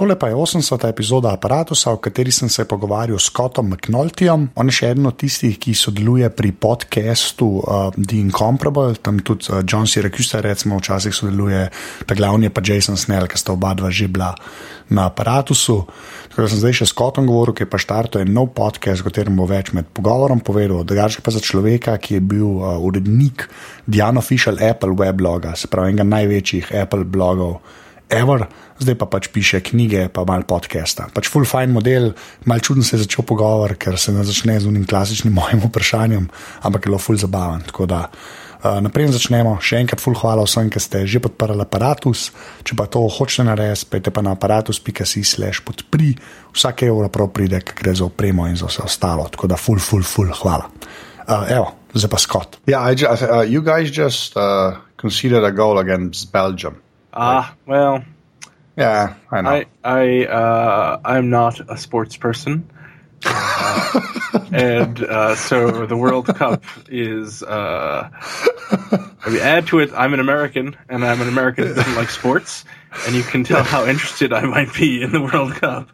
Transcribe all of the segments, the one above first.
Tole pa je 80. epizoda Apparatusa, v kateri sem se pogovarjal s Scottom McNultyjem. On je še eden od tistih, ki sodeluje pri podkastu uh, The Incomparable, tam tudi uh, John Syracuse, recimo, včasih sodeluje, ta glavni je pa Jason Snell, ki sta oba dva že bila na Apparatusu. Tako da sem zdaj še s Scottom govoril, ki je pa štartil en nov podcast, v katerem bo več med pogovorom povedal. Drugače pa za človeka, ki je bil uh, urednik The Unofficial Apple webloga, se pravi enega največjih Apple blogov. Ever, zdaj pa pač piše knjige, pa malo podcasta. Pač full fine model, malo čuden se je začel pogovor, ker se ne začne z unim klasičnim mojim vprašanjem, ampak je bilo full zabaven. Tako da uh, naprej začnemo. Še enkrat full hvala vsem, ki ste že podprli aparatus. Če pa to hočete narediti, pejte pa na aparatus.si/slash podpri, vsake evro prav pride, ker gre za opremo in za vse ostalo. Tako da full, full, full hvala. Uh, evo, zdaj pa Scott. Yeah, I just, uh, you guys just uh, conceded a goal against Belgium. Ah, well, Yeah, I know. I I uh, I'm not a sports person, uh, and uh, so the World Cup is. Uh, I mean, add to it, I'm an American, and I'm an American that doesn't like sports, and you can tell how interested I might be in the World Cup.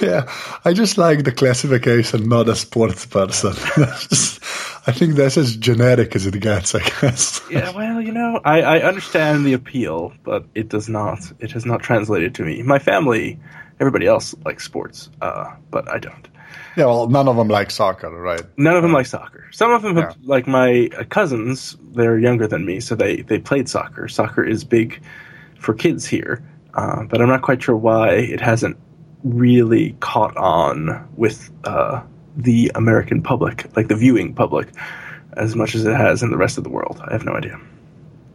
Yeah, I just like the classification, not a sports person. Just- I think that's as generic as it gets, I guess. Yeah, well, you know, I, I understand the appeal, but it does not. It has not translated to me. My family, everybody else likes sports, uh, but I don't. Yeah, well, none of them like soccer, right? None of them like soccer. Some of them have, Yeah. like my uh, cousins, they're younger than me, so they, they played soccer. Soccer is big for kids here, uh, but I'm not quite sure why it hasn't really caught on with uh, the American public, like the viewing public, as much as it has in the rest of the world. I have no idea.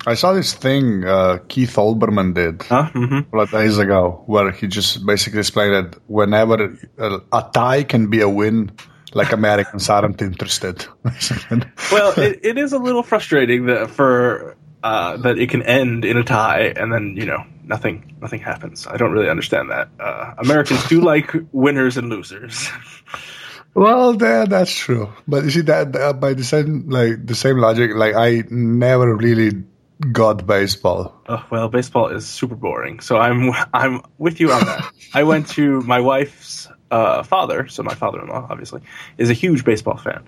I saw this thing uh, Keith Olbermann did Huh? hmm a couple of days ago, where he just basically explained that whenever a, a tie can be a win, like Americans aren't interested. Well, it, it is a little frustrating that for uh, that it can end in a tie and then you know nothing nothing happens. I don't really understand that. Uh, Americans do like winners and losers. Well, that, that's true, but you see that uh, by the same like the same logic, like I never really got baseball. Oh, well, baseball is super boring, so I'm I'm with you on that. I went to my wife's uh, father, so my father-in-law, obviously, is a huge baseball fan.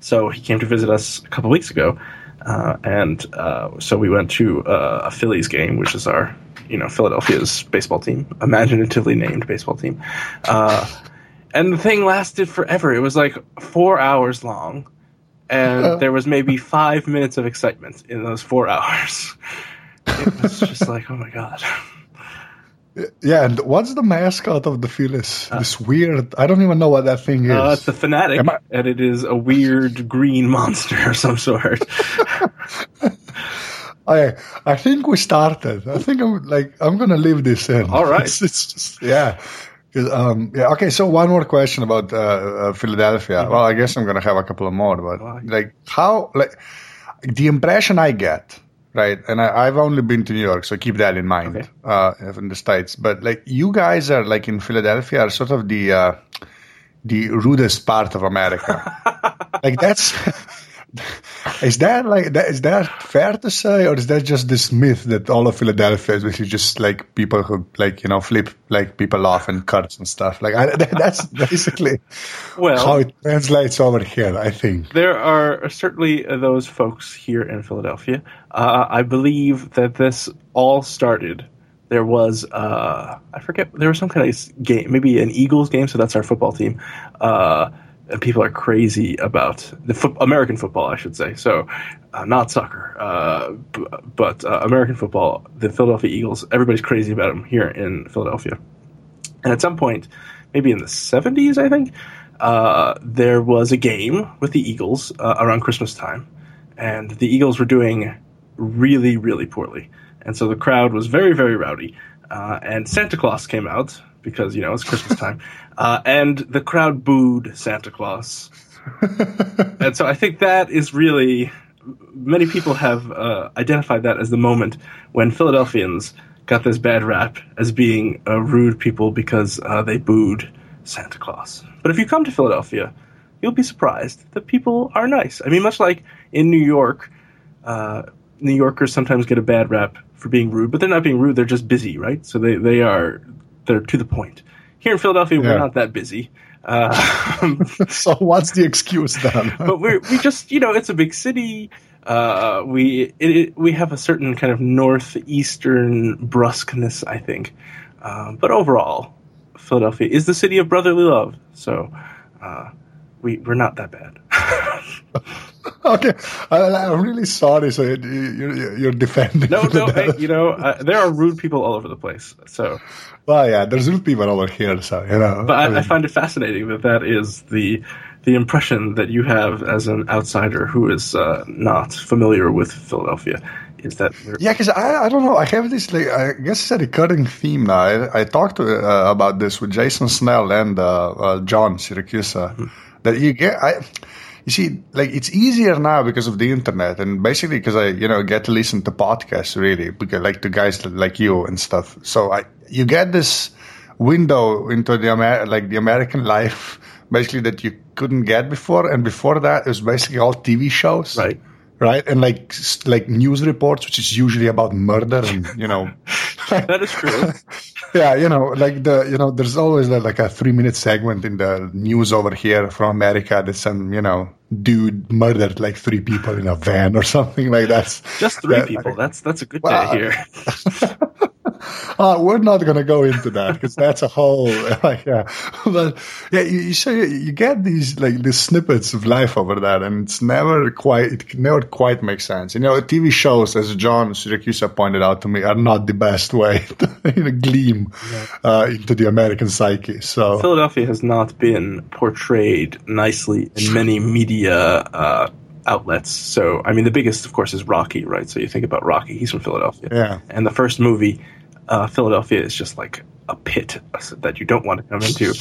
So he came to visit us a couple weeks ago, uh, and uh, so we went to uh, a Phillies game, which is our you know Philadelphia's baseball team, imaginatively named baseball team. Uh, and the thing lasted forever. It was like four hours long, and there was maybe five minutes of excitement in those four hours. It was just like, oh my god. Yeah, and what's the mascot of the Phillies? this weird. I don't even know what that thing is. Uh, it's the fanatic, I- and it is a weird green monster of some sort. I I think we started. I think I'm like I'm gonna leave this in. All right. It's, it's just yeah. Um, yeah. Okay. So one more question about uh, uh, Philadelphia. Well, I guess I'm gonna have a couple of more, but like how like the impression I get, right? And I, I've only been to New York, so keep that in mind. Okay. Uh, in the states, but like you guys are like in Philadelphia are sort of the uh, the rudest part of America. like that's is that like that is that fair to say or is that just this myth that all of philadelphia is basically just like people who like you know flip like people off and cuts and stuff like I, that's basically Well, how it translates over here i think there are certainly those folks here in Philadelphia. Uh, I believe that this all started. There was, uh, I forget, there was some kind of game, maybe an Eagles game, so that's our football team. Uh, and people are crazy about the foot American football, I should say. So, uh, not soccer, uh, b- but uh, American football. The Philadelphia Eagles, everybody's crazy about them here in Philadelphia. And at some point, maybe in the 70s, I think, uh, there was a game with the Eagles uh, around Christmas time. And the Eagles were doing really, really poorly. And so the crowd was very, very rowdy. Uh, and Santa Claus came out because, you know, it's Christmas time. Uh, and the crowd booed Santa Claus. and so I think that is really many people have uh, identified that as the moment when Philadelphians got this bad rap as being uh, rude people because uh, they booed Santa Claus. But if you come to Philadelphia, you'll be surprised that people are nice. I mean, much like in New York, uh, New Yorkers sometimes get a bad rap for being rude, but they're not being rude. They're just busy, right? So they, they are they're to the point. Here in Philadelphia, Yeah. we're not that busy. Uh, so what's the excuse then? but we're we just you know it's a big city. Uh, we it, it, we have a certain kind of northeastern brusqueness, I think. Um, but overall, Philadelphia is the city of brotherly love. So uh, we we're not that bad. okay, I, I'm really sorry. So you, you, you're defending. no, no, hey, you know uh, there are rude people all over the place. So, Well, yeah, there's rude people over here, so you know. but I, mean, I find it fascinating that that is the the impression that you have as an outsider who is uh, not familiar with Philadelphia is that yeah, because I, I don't know. I have this like I guess it's a recurring theme now. I, I talked to, uh, about this with Jason Snell and uh, uh, John Siracusa. That you get, I you see, like it's easier now because of the internet and basically because I you know get to listen to podcasts really because like to guys like you and stuff. So I you get this window into the Amer- like the American life basically that you couldn't get before, and before that it was basically all TV shows, right. Right? And like like news reports, which is usually about murder and you know. That is true. yeah, you know, like the you know, there's always like like a three minute segment in the news over here from America that some you know dude murdered like three people in a van or something like that. Just three Yeah, people. That's that's a good Wow. day here. Uh, we're not going to go into that because that's a whole like yeah but yeah you, you so you, you get these like these snippets of life over that and it's never quite it never quite makes sense you know tv shows as john siracusa pointed out to me are not the best way to you know, gleam uh, into the american psyche so Philadelphia has not been portrayed nicely in many media uh, outlets. So, I mean, the biggest, of course, is Rocky, right? So you think about Rocky; he's from Philadelphia. Yeah. And the first movie, uh, Philadelphia, is just like a pit that you don't want to come into.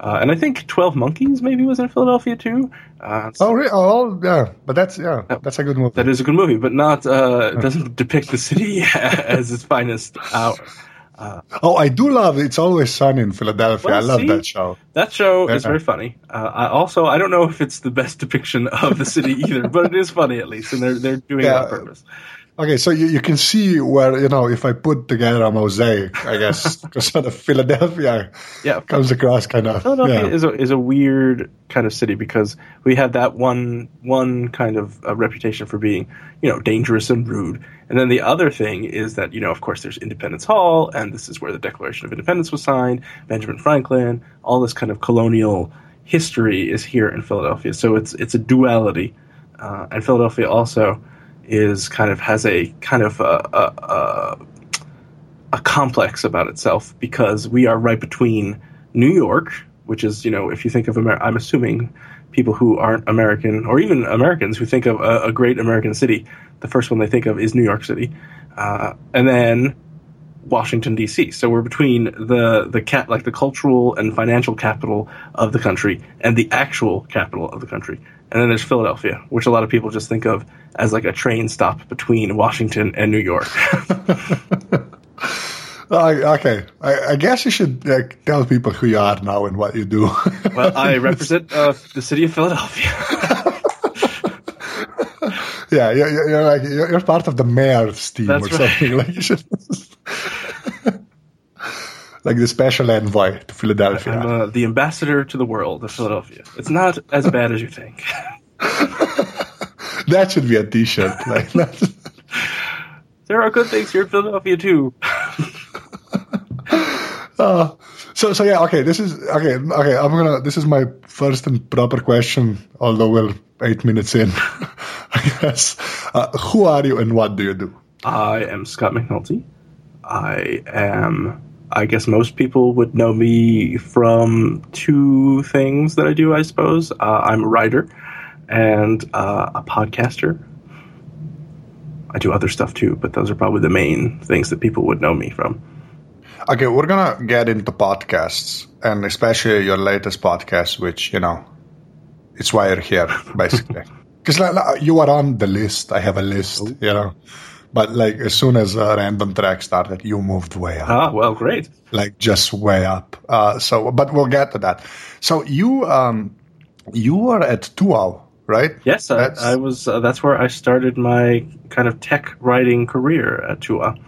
Uh, and I think Twelve Monkeys maybe was in Philadelphia too. Uh, oh, re- oh yeah but that's yeah that's a good movie that is a good movie, but not uh, doesn't depict the city as its finest hour. oh i do love it's always sunny in philadelphia Well, i love see? that show That show is very funny. Uh, I also, I don't know if it's the best depiction of the city either, but it is funny at least, and they're they're doing it on purpose. Okay, so you, you can see where, you know, if I put together a mosaic, I guess, because sort of Philadelphia Yeah, comes across kind of. Philadelphia yeah. is a is a weird kind of city because we have that one one kind of uh, reputation for being you know dangerous and rude, and then the other thing is that you know of course there's Independence Hall, and this is where the Declaration of Independence was signed. Benjamin Franklin, all this kind of colonial history is here in Philadelphia, so it's it's a duality, uh, and Philadelphia also is kind of has a kind of a, a, a a complex about itself because we are right between New York, which is, you know, if you think of I'm assuming people who aren't American or even Americans who think of a, a great American city, the first one they think of is New York City, uh, and then Washington D.C. So we're between the the cat like the cultural and financial capital of the country and the actual capital of the country. And then there's Philadelphia, which a lot of people just think of as like a train stop between Washington and New York. Uh, okay, I, I guess you should uh, tell people who you are now and what you do. Well, I represent uh, the city of Philadelphia. yeah, you're, you're, like you're, you're part of the mayor's team That's or right. something. Like like the special envoy to Philadelphia. I'm uh, the ambassador to the world of Philadelphia. It's not as bad as you think. that should be a T-shirt. Like. There are good things here in Philadelphia too. Uh, so so yeah okay this is okay okay i'm gonna this is my first and proper question although we're eight minutes in i guess uh, who are you and what do you do I am Scott McNulty. I am. I guess most people would know me from two things that I do. I suppose uh, I'm a writer and uh, a podcaster. I do other stuff too, but those are probably the main things that people would know me from. okay we're gonna get into podcasts and especially your latest podcast which you know it's why you're here basically because like, like, you are on the list i have a list you know but like as soon as a random track started you moved way up Ah, well, great. like just way up. Uh, so, but we'll get to that. So you um, you were at TUAW right? Yes, I, I was. Uh, that's where I started my kind of tech writing career at TUAW.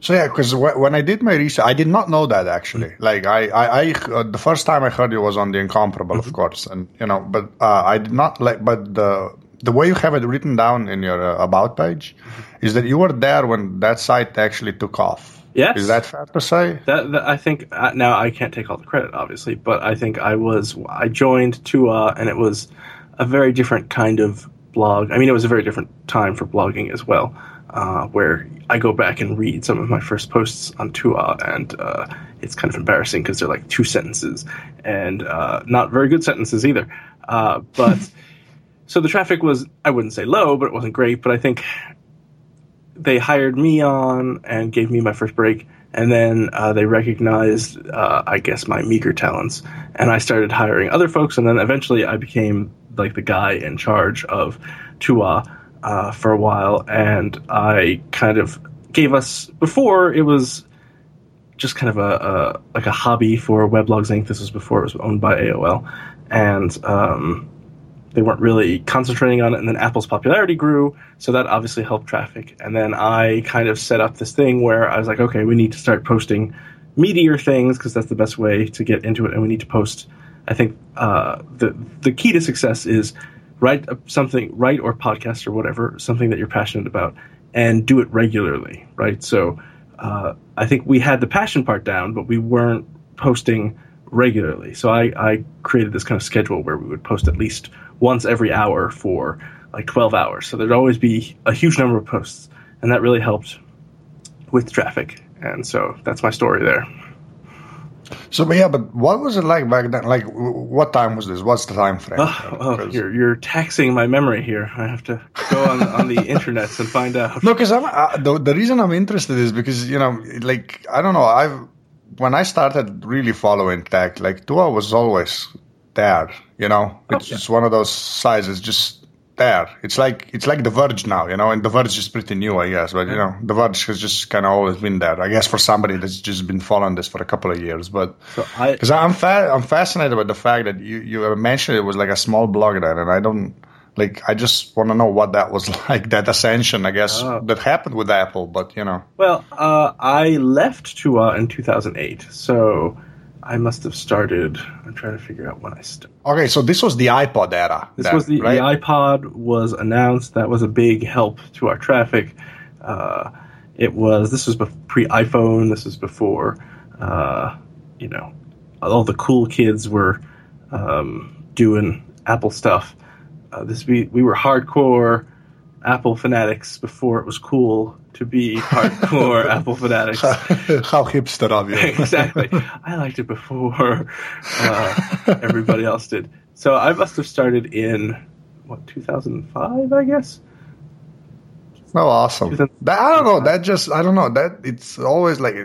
So yeah, because when I did my research, I did not know that actually. Mm-hmm. Like I, I, I uh, the first time I heard it was on the Incomparable, mm-hmm. of course, and you know, but uh, I did not like. But the the way you have it written down in your uh, about page mm-hmm. is that you were there when that site actually took off. Yes, is that fair to say? That, that I think uh, now I can't take all the credit, obviously, but I think I was I joined TUAW, and it was a very different kind of blog. I mean, it was a very different time for blogging as well uh, where I go back and read some of my first posts on TUAW, and uh, it's kind of embarrassing because they're like two sentences and uh, not very good sentences either. Uh, but so the traffic was, I wouldn't say low, but it wasn't great. But I think they hired me on and gave me my first break. And then uh, they recognized, uh, I guess, my meager talents, and I started hiring other folks. And then eventually, I became like the guy in charge of TUAW uh, for a while, and I kind of gave us before it was just kind of a, a like a hobby for Weblogs Inc. This was before it was owned by AOL, and um, they weren't really concentrating on it. And then Apple's popularity grew, so that obviously helped traffic. And then I kind of set up this thing where I was like, okay, we need to start posting meatier things because that's the best way to get into it, and we need to post. I think uh, the the key to success is write something, write or podcast or whatever, something that you're passionate about, and do it regularly, right? So uh, I think we had the passion part down, but we weren't posting regularly. So I, I created this kind of schedule where we would post at least once every hour for like 12 hours. So there'd always be a huge number of posts, and that really helped with traffic. And so that's my story there. So, but yeah, but what was it like back then? Like, what time was this? What's the time frame? Oh, oh you're you're taxing my memory here. I have to go on on the internet and find out. No, because uh, the the reason I'm interested is because you know, like I don't know, I've when I started really following tech, like TUAW was always there. You know, it's oh, yeah. just one of those sizes, just there. It's like it's like The Verge now, you know, and The Verge is pretty new, I guess. But you know, The Verge has just kind of always been there. I guess for somebody that's just been following this for a couple of years. But because so I'm fa- I'm fascinated with the fact that you you mentioned it was like a small blog there, and I don't like I just want to know what that was like that ascension I guess oh. that happened with Apple but you know well uh, I left TUAW in 2008 so I must have started. I'm trying to figure out when I started. Okay, so this was the iPod era. This then, was the, right? the iPod was announced. That was a big help to our traffic. Uh, it was. This was pre iPhone. This was before. Uh, you know, all the cool kids were um, doing Apple stuff. Uh, this we we were hardcore Apple fanatics before it was cool to be hardcore Apple fanatics. How hipster of you. exactly. I liked it before uh, everybody else did. So I must have started in, what, 2005, I guess? Oh, awesome! That, I don't know. That just I don't know. That it's always like,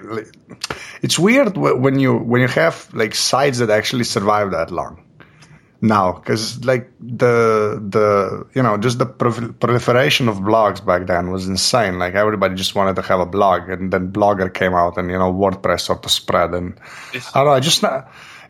it's weird when you when you have like sites that actually survive that long now because like the the you know just the proliferation of blogs back then was insane. Like everybody just wanted to have a blog and then blogger came out and you know wordpress sort of spread and it's, i don't know i just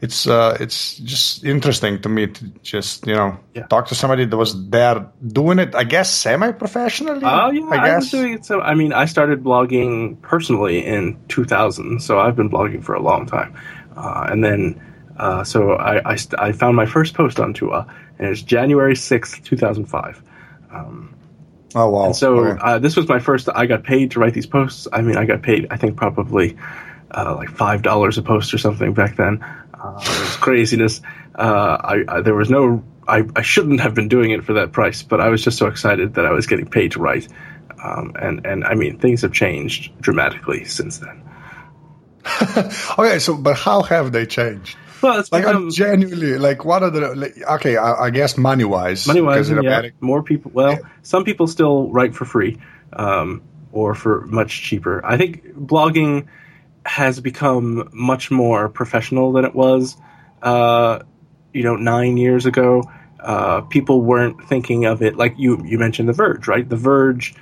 it's uh it's just interesting to me to just you know yeah. talk to somebody that was there doing it i guess semi-professionally oh uh, yeah i, I doing it so i mean i started blogging personally in 2000 so i've been blogging for a long time. Uh, and then uh, so I, I, I, found my first post on TUAW, and it's January 6th, 2005. Um, oh, wow. And so okay. uh, this was my first, I got paid to write these posts. I mean, I got paid, I think, probably uh, like $5 a post or something back then. Uh, it was craziness. Uh, I, I, there was no, I, I shouldn't have been doing it for that price, but I was just so excited that I was getting paid to write. Um, and, and I mean, things have changed dramatically since then. okay, so but how have they changed? Well, it's like become, I'm genuinely like what are the like, okay? I, I guess money wise, money wise, yeah. More people. Well, yeah. some people still write for free, um, or for much cheaper. I think blogging has become much more professional than it was, uh, you know, nine years ago. Uh, people weren't thinking of it like you. You mentioned The Verge, right? The Verge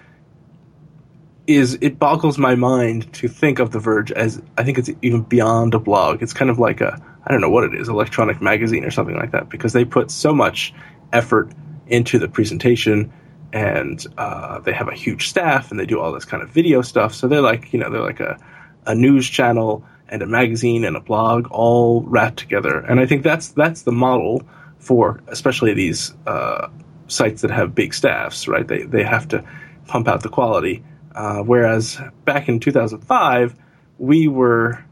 is it boggles my mind to think of The Verge as I think it's even beyond a blog. It's kind of like a I don't know what it is, electronic magazine or something like that, because they put so much effort into the presentation and uh, they have a huge staff and they do all this kind of video stuff. So they're like, you know, they're like a, a news channel and a magazine and a blog all wrapped together. And I think that's that's the model for especially these uh, sites that have big staffs, right? They they have to pump out the quality. Uh, whereas back in 2005, we were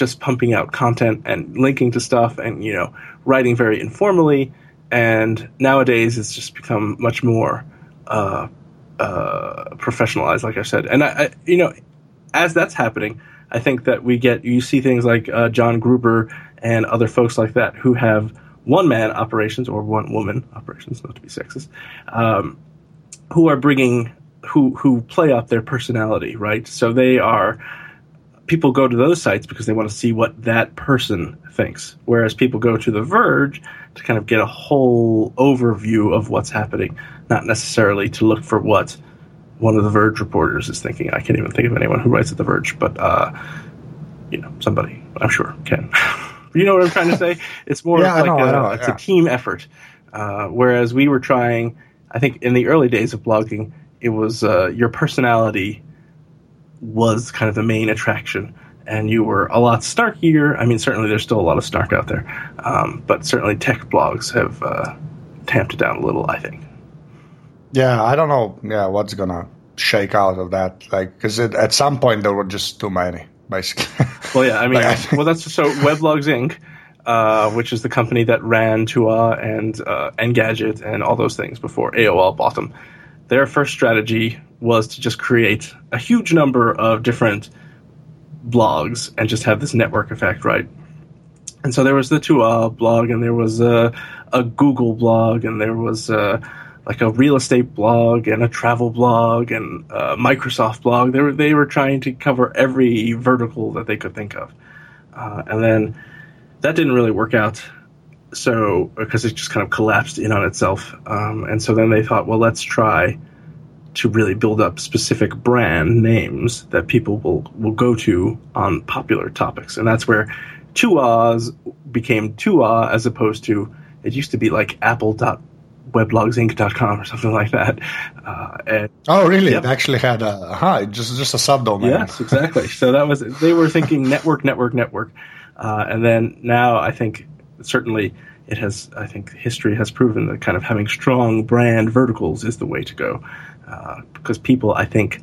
just pumping out content and linking to stuff and you know writing very informally. And nowadays, it's just become much more uh, uh, professionalized, like I said. And I, I, you know, as that's happening, I think that we get you see things like uh, John Gruber and other folks like that who have one man operations or one woman operations, not to be sexist, um, who are bringing who who play up their personality, right? So they are people go to those sites because they want to see what that person thinks, whereas people go to The Verge to kind of get a whole overview of what's happening, not necessarily to look for what one of the Verge reporters is thinking. I can't even think of anyone who writes at The Verge, but uh, you know, somebody I'm sure can. you know what I'm trying to say? It's more yeah, like know, a, know, it's yeah. a team effort. Uh, whereas we were trying, I think, in the early days of blogging, it was uh, your personality was kind of the main attraction. And you were a lot snarkier. I mean, certainly there's still a lot of snark out there, um, but certainly tech blogs have uh, tamped it down a little. I think. Yeah, I don't know. Yeah, what's gonna shake out of that? Like, because at some point there were just too many, basically. Well, yeah, I mean, Like, well, that's so Weblogs Inc., uh, which is the company that ran TUAW and uh, Engadget and all those things before AOL bought them. Their first strategy was to just create a huge number of different blogs and just have this network effect, right? And so there was the TUAW blog, and there was a, a Google blog, and there was a, like a real estate blog, and a travel blog, and a Microsoft blog. They were they were trying to cover every vertical that they could think of, uh, and then that didn't really work out. So because it just kind of collapsed in on itself, um, and so then they thought, well, let's try to really build up specific brand names that people will, will go to on popular topics. And that's where TUAW's became TUAW as opposed to, it used to be like apple.weblogsinc.com or something like that. Uh, and oh, really? Yep. It actually had a hi, just just a subdomain. Yes, exactly. so that was they were thinking network, network, network, uh, and then now I think certainly it has. I think history has proven that kind of having strong brand verticals is the way to go, uh, because people I think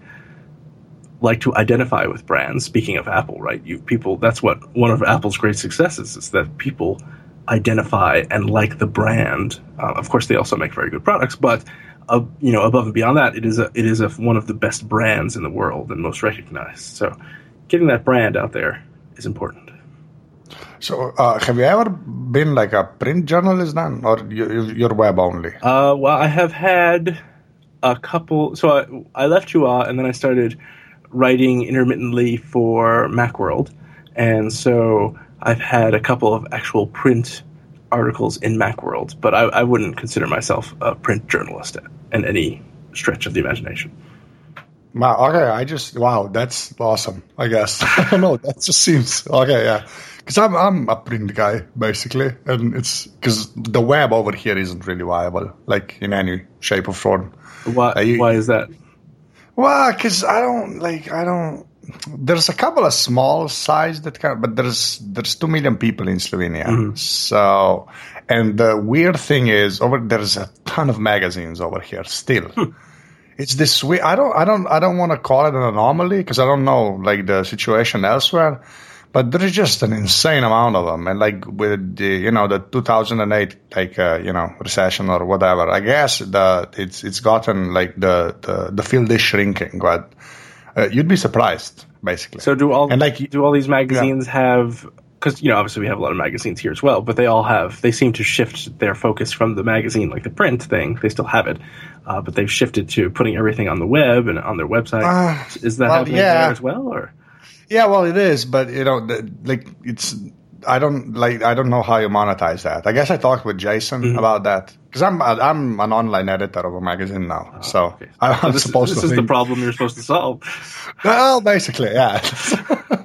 like to identify with brands. Speaking of Apple, right? You people that's what one of Apple's great successes is that people identify and like the brand. Uh, of course, they also make very good products, but uh, you know, above and beyond that, it is a it is a, one of the best brands in the world and most recognized. So, getting that brand out there is important. So, uh, have you ever been like a print journalist then, or you, you're web only? Uh, well, I have had a couple. So I, I left TUAW and then I started writing intermittently for MacWorld, and so I've had a couple of actual print articles in MacWorld, but I, I wouldn't consider myself a print journalist in any stretch of the imagination. Wow. Okay. I just wow. That's awesome. I guess I don't know. That just seems okay. Yeah. Because I'm I'm a print guy basically, and it's because the web over here isn't really viable, like in any shape or form. Why, you- why is that? Well, because I don't like I don't. There's a couple of small size that kind, but there's there's two million people in Slovenia. Mm-hmm. So, and the weird thing is, over there's a ton of magazines over here still. Hmm. It's this weird. I don't I don't I don't want to call it an anomaly because I don't know like the situation elsewhere. But there's just an insane amount of them, and like with the you know the 2008 like uh, you know recession or whatever, I guess the it's it's gotten like the the, the field is shrinking, but uh, you'd be surprised basically. So do all And, like, do all these magazines have? Because you know, obviously we have a lot of magazines here as well, but they all have. They seem to shift their focus from the magazine, like the print thing. They still have it, uh, but they've shifted to putting everything on the web and on their website. Uh, is that well, happening yeah. there as well, or? Yeah, well, it is, but you know, like it's. I don't like. I don't know how you monetize that. I guess I talked with Jason Mm-hmm. about that because I'm I'm an online editor of a magazine now, so Oh, Okay. I'm So this, supposed this to. is the problem you're supposed to solve. Well, basically, yeah.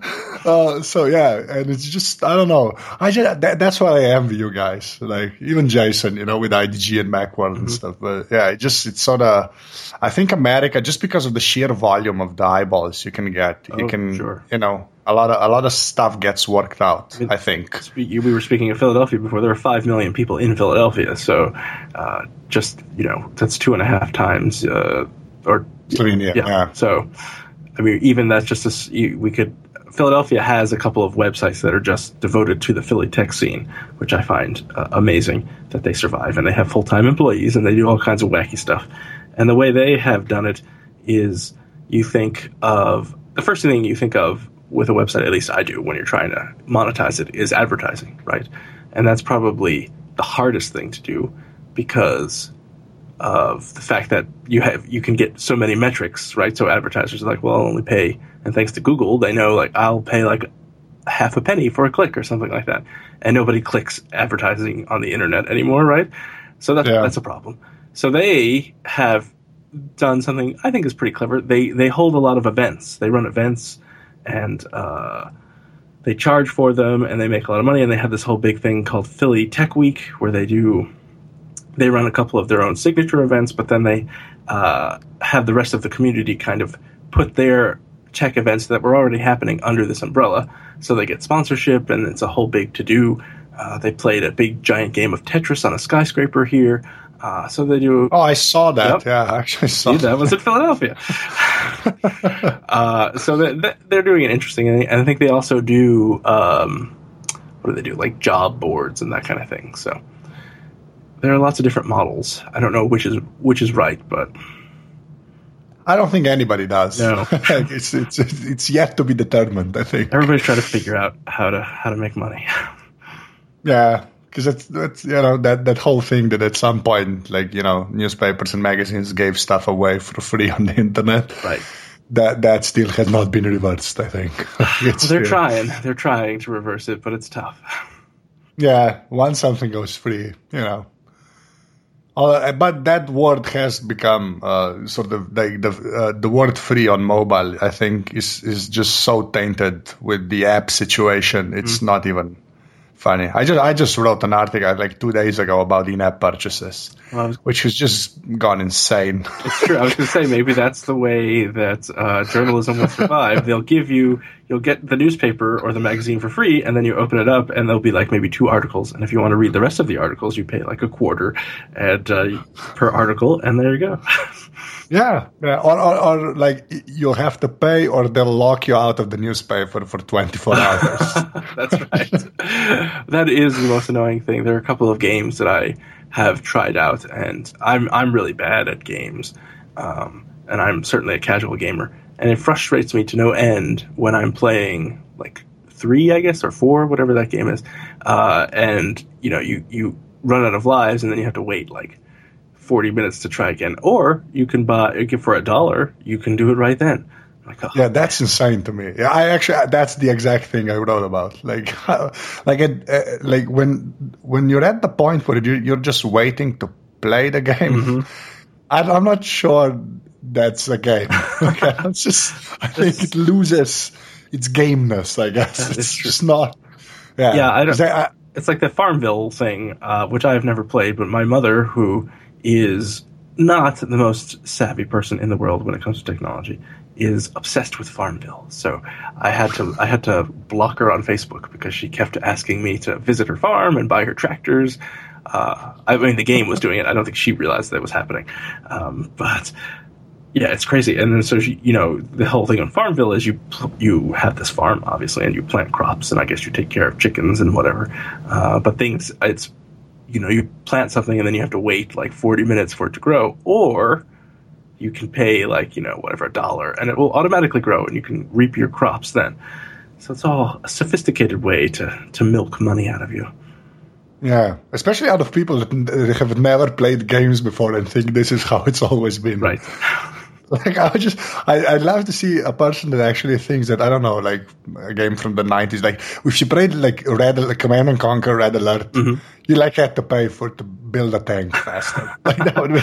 uh, so yeah, and it's just I don't know. I just that, that's why I envy you guys. Like even Jason, you know, with IDG and Macworld mm-hmm. and stuff. But yeah, it just it's sort of. I think America, just because of the sheer volume of the eyeballs you can get, oh, you can, sure. you know, a lot of a lot of stuff gets worked out. I, think we were speaking of Philadelphia before. There are five million people in Philadelphia, so uh, just you know that's two and a half times, uh, or Slovenia. Yeah. yeah. So, I mean, even that's just a, we could. Philadelphia has a couple of websites that are just devoted to the Philly tech scene, which I find uh, amazing that they survive and they have full time employees and they do all kinds of wacky stuff. And the way they have done it is you think of the first thing you think of with a website, at least I do, when you're trying to monetize it, is advertising, right? And that's probably the hardest thing to do because of the fact that you have you can get so many metrics, right? So advertisers are like, well, I'll only pay, and thanks to Google, they know like I'll pay like half a penny for a click or something like that, and nobody clicks advertising on the internet anymore, right? So that's yeah. that's a problem. So they have done something I think is pretty clever. They they hold a lot of events. They run events and uh, they charge for them and they make a lot of money. And they have this whole big thing called Philly Tech Week where they do they run a couple of their own signature events, but then they uh, have the rest of the community kind of put their tech events that were already happening under this umbrella. So they get sponsorship, and it's a whole big to do. Uh, they played a big giant game of Tetris on a skyscraper here. Uh, so they do. Oh, I saw that. Yep. Yeah, I actually saw See, that. that. was in Philadelphia. uh, so they, they're doing an interesting thing, and I think they also do. Um, what do they do? Like job boards and that kind of thing. So there are lots of different models. I don't know which is which is right, but I don't think anybody does. No, it's it's it's yet to be determined. I think everybody's trying to figure out how to how to make money. yeah, because that's that's you know that that whole thing that at some point like you know newspapers and magazines gave stuff away for free on the internet. Right. That that still has not been reversed. I think well, they're trying. They're trying to reverse it, but it's tough. Yeah, once something goes free, you know. Uh, but that word has become uh, sort of like the uh, the word free on mobile. I think is is just so tainted with the app situation. It's mm. not even funny. I just I just wrote an article like two days ago about in-app purchases, well, was, which has just gone insane. It's true. I was going to say maybe that's the way that uh, journalism will survive. They'll give you you'll get the newspaper or the magazine for free, and then you open it up, and there'll be like maybe two articles. And if you want to read the rest of the articles, you pay like a quarter at uh, per article, and there you go. Yeah, yeah. Or, or, or, like you'll have to pay, or they'll lock you out of the newspaper for 24 hours. That's right. that is the most annoying thing. There are a couple of games that I have tried out, and I'm I'm really bad at games, um, and I'm certainly a casual gamer, and it frustrates me to no end when I'm playing like three, I guess, or four, whatever that game is, uh, and you know you you run out of lives, and then you have to wait like 40 minutes to try again. Or you can buy, for a dollar, you can do it right then. Like, oh, yeah, that's insane to me. Yeah, I actually that's the exact thing I wrote about. Like, like it, uh, like when when you're at the point where you're, you're just waiting to play the game. Mm-hmm. I, am not sure that's a game. okay, it's just I think it loses its gameness. I guess it's just not. Yeah, yeah. I don't. I, it's like the Farmville thing, uh, which I have never played, but my mother, who is not the most savvy person in the world when it comes to technology is obsessed with Farmville. So I had to I had to block her on Facebook because she kept asking me to visit her farm and buy her tractors. Uh, I mean, the game was doing it. I don't think she realized that was happening. Um, but yeah, it's crazy. And then so she, you know the whole thing on Farmville is you you have this farm obviously and you plant crops and I guess you take care of chickens and whatever. Uh, but things it's you know you plant something and then you have to wait like 40 minutes for it to grow or you can pay like you know whatever a dollar and it will automatically grow and you can reap your crops then. So it's all a sophisticated way to to milk money out of you. Yeah especially out of people that have never played games before and think this is how it's always been. Right Like I just, I, I'd love to see a person that actually thinks that I don't know, like a game from the nineties. Like if you played like Red, like Command and Conquer Red Alert, mm-hmm. you like had to pay for to build a tank faster. like that would be.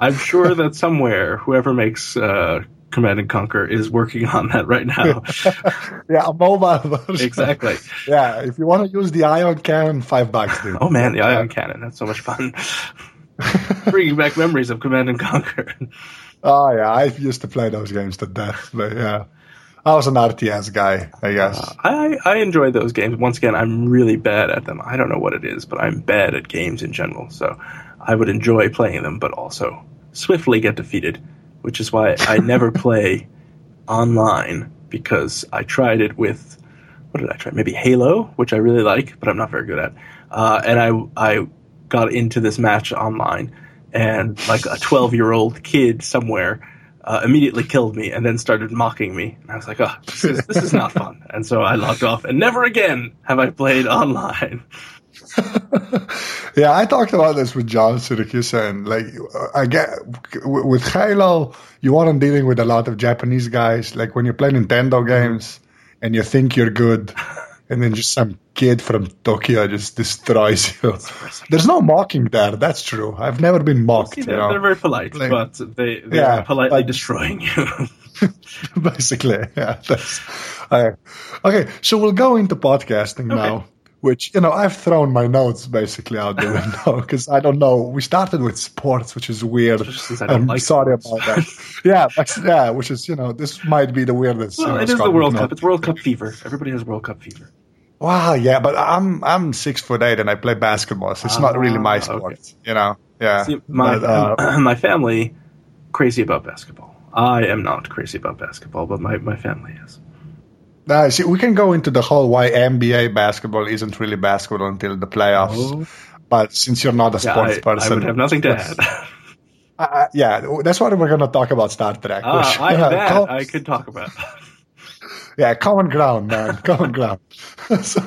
I'm sure that somewhere, whoever makes uh, Command and Conquer is working on that right now. yeah, a mobile version. exactly. Yeah, if you want to use the ion cannon, five bucks, dude. Oh man, the ion cannon. That's so much fun. Bringing back memories of Command and Conquer. Oh yeah, I used to play those games to death. But yeah, I was an RTS guy, I guess. Uh, I I enjoy those games. Once again, I'm really bad at them. I don't know what it is, but I'm bad at games in general. So I would enjoy playing them, but also swiftly get defeated, which is why I never play online because I tried it with what did I try? Maybe Halo, which I really like, but I'm not very good at. Uh, and I I got into this match online, and like a 12 year old kid somewhere uh, immediately killed me and then started mocking me. And I was like, oh, this is, this is not fun. And so I logged off, and never again have I played online. yeah, I talked about this with John Siracusa, and like I get with Halo, you aren't dealing with a lot of Japanese guys. Like when you play Nintendo games and you think you're good, and then just some kid from Tokyo just destroys you. There's no mocking there. That's true. I've never been mocked. See, they're, you know? they're very polite, like, but they they're yeah, politely like, destroying you. basically, yeah. Uh, okay, so we'll go into podcasting okay. now which you know I've thrown my notes basically out the window because I don't know. We started with sports, which is weird. I'm like sorry sports. about that. yeah, yeah, which is you know this might be the weirdest. Well, you know, it is the World Cup. It's World Cup fever. Everybody has World Cup fever. Wow, yeah, but I'm I'm six foot eight and I play basketball, so it's not really my ah, sport. Okay. You know, yeah. See, my but, uh, my family crazy about basketball. I am not crazy about basketball, but my, my family is. Uh, see, we can go into the whole why NBA basketball isn't really basketball until the playoffs. Oh. But since you're not a yeah, sports I, person, I would have nothing to add. Uh, uh, yeah, that's what we're going to talk about Star Trek. Ah, which, I, uh, that I could talk about. yeah, common ground, man, common ground. so,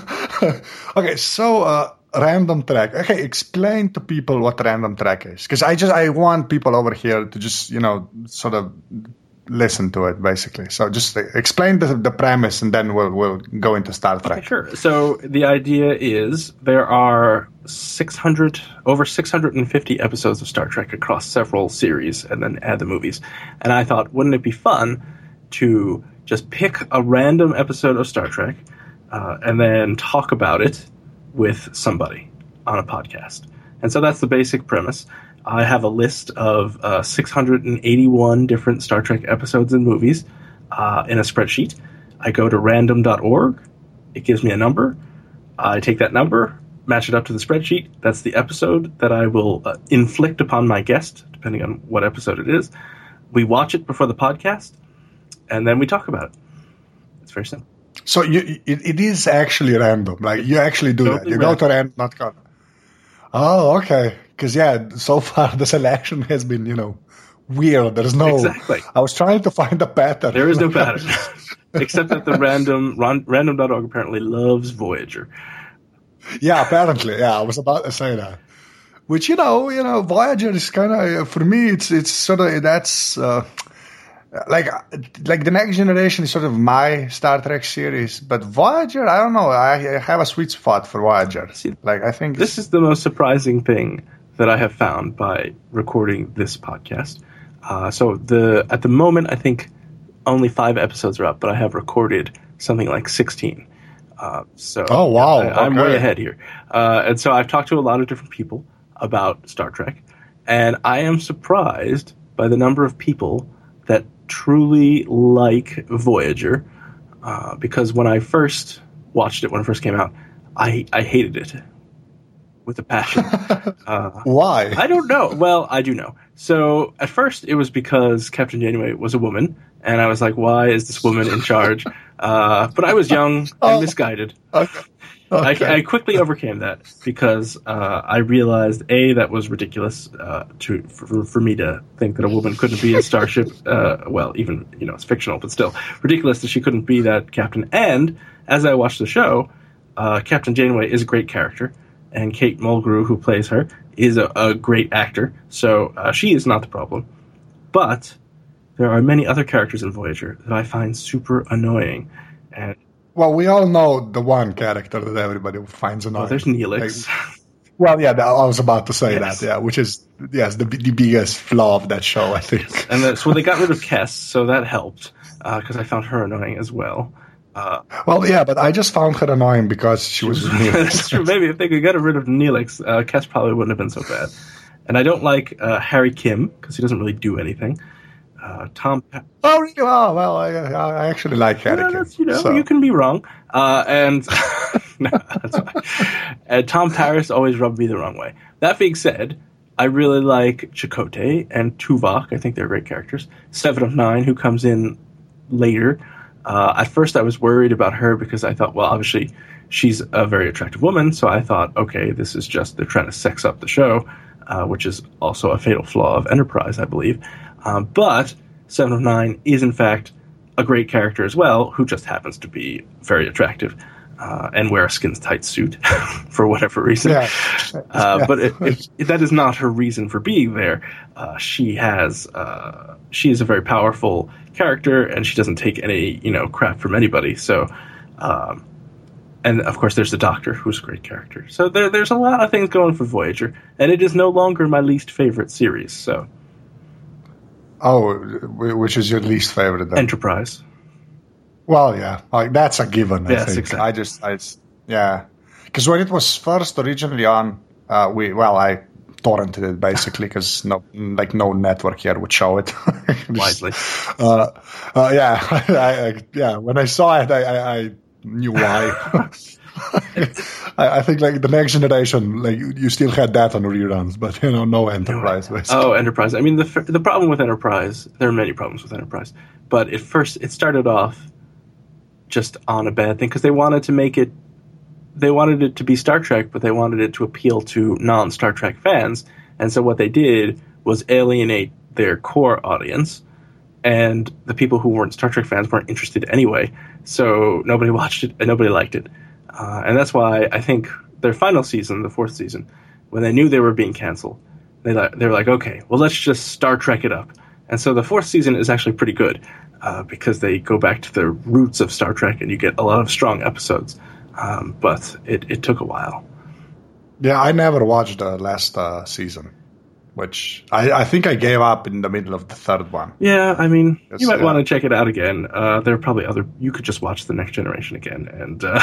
okay, so uh, random track. Okay, explain to people what random track is, because I just I want people over here to just you know sort of listen to it basically. So just explain the, the premise, and then we'll we'll go into Star Trek. Okay, sure. So the idea is there are 600 over 650 episodes of Star Trek across several series, and then add the movies. And I thought, wouldn't it be fun to just pick a random episode of Star Trek uh, and then talk about it with somebody on a podcast? And so that's the basic premise. I have a list of uh, 681 different Star Trek episodes and movies uh, in a spreadsheet. I go to random.org. It gives me a number. I take that number, match it up to the spreadsheet. That's the episode that I will uh, inflict upon my guest, depending on what episode it is. We watch it before the podcast, and then we talk about it. It's very simple. So you, it, it is actually random. Like you actually do totally that. You random. go to random.com. Oh, okay. Because yeah, so far the selection has been you know weird. There's no. Exactly. I was trying to find a pattern. There is no pattern, except that the random ran, random.org apparently loves Voyager. Yeah, apparently. Yeah, I was about to say that. Which you know, you know, Voyager is kind of for me. It's it's sort of that's. Uh, like like the next generation is sort of my Star Trek series, but Voyager, I don't know. I, I have a sweet spot for Voyager. See, like I think this is the most surprising thing that I have found by recording this podcast. Uh, so the at the moment, I think only five episodes are up, but I have recorded something like sixteen. Uh, so oh wow, I, am way ahead here. Uh, and so I've talked to a lot of different people about Star Trek, and I am surprised by the number of people that truly like Voyager. Uh, because when I first watched it, when it first came out, I, I hated it with a passion. Uh, Why? I don't know. Well, I do know. So at first, it was because Captain Janeway was a woman, and I was like, "Why is this woman in charge?" Uh, but I was young and oh. misguided. Okay. Okay. I, I, quickly overcame that because uh, I realized a that was ridiculous uh, to for, for, me to think that a woman couldn't be a starship. Uh, well, even you know it's fictional, but still ridiculous that she couldn't be that captain. And as I watched the show, uh, Captain Janeway is a great character, and Kate Mulgrew, who plays her, is a, a great actor. So uh, she is not the problem, but there are many other characters in Voyager that I find super annoying, and well, we all know the one character that everybody finds annoying. Oh, there's Neelix. Like, Well, yeah, I was about to say Yes. that. Yeah, which is yes the the biggest flaw of that show, I think. And then, so they got rid of Kes, so that helped because I found her annoying as well. Uh, Well, yeah, but I just found her annoying because she was with me. That's true. Maybe if they could get rid of Neelix, uh, Kes probably wouldn't have been so bad. And I don't like uh, Harry Kim because he doesn't really do anything. Uh, Tom, Oh, really? Oh, well, I, I actually like. Yeah, you know, so- you can be wrong. Uh, and no, that's fine. And Tom Paris always rubbed me the wrong way. That being said, I really like Chakotay and Tuvok. I think they're great characters. Seven of Nine, who comes in later. Uh, at first, I was worried about her because I thought, well, obviously, she's a very attractive woman. So I thought, okay, this is just they're trying to sex up the show, uh, which is also a fatal flaw of Enterprise, I believe. Um, but Seven of Nine is in fact a great character as well, who just happens to be very attractive uh, and wear a skin tight suit for whatever reason. Yeah. Uh, but it, it, it- that is not her reason for being there. Uh, she has uh, she is a very powerful character, and she doesn't take any you know crap from anybody. So, um, and of course, there's the Doctor, who's a great character. So there, there's a lot of things going for Voyager, and it is no longer my least favorite series. So Oh, which is your least favorite? Then? Enterprise. Well, yeah, like that's a given. I Yes, think. exactly. I just, I, just- yeah, because when it was first originally on, uh, we well, I torrented it basically because no, like no network here would show it. Just, Wisely. uh, uh, yeah, I, I, yeah. When I saw it, I, I, I knew why. I, I think like the next generation, like you you still had that on reruns, but you know, no Enterprise. Basically. Oh, Enterprise. I mean, the the problem with Enterprise, there are many problems with Enterprise, but at first it started off just on a bad thing because they wanted to make it, they wanted it to be Star Trek, but they wanted it to appeal to non Star Trek fans, and so what they did was alienate their core audience, and the people who weren't Star Trek fans weren't interested anyway, so nobody watched it and nobody liked it, uh, and that's why I think their final season, the fourth season, when they knew they were being canceled they they were like, okay, well, let's just Star Trek it up. And so the fourth season is actually pretty good uh, because they go back to the roots of Star Trek and you get a lot of strong episodes. Um, but it, it took a while. Yeah, I never watched the last uh, season, which I, I think I gave up in the middle of the third one. Yeah, I mean, Yes, you might want to check it out again. Uh, there are probably other. You could just watch the Next Generation again, and uh,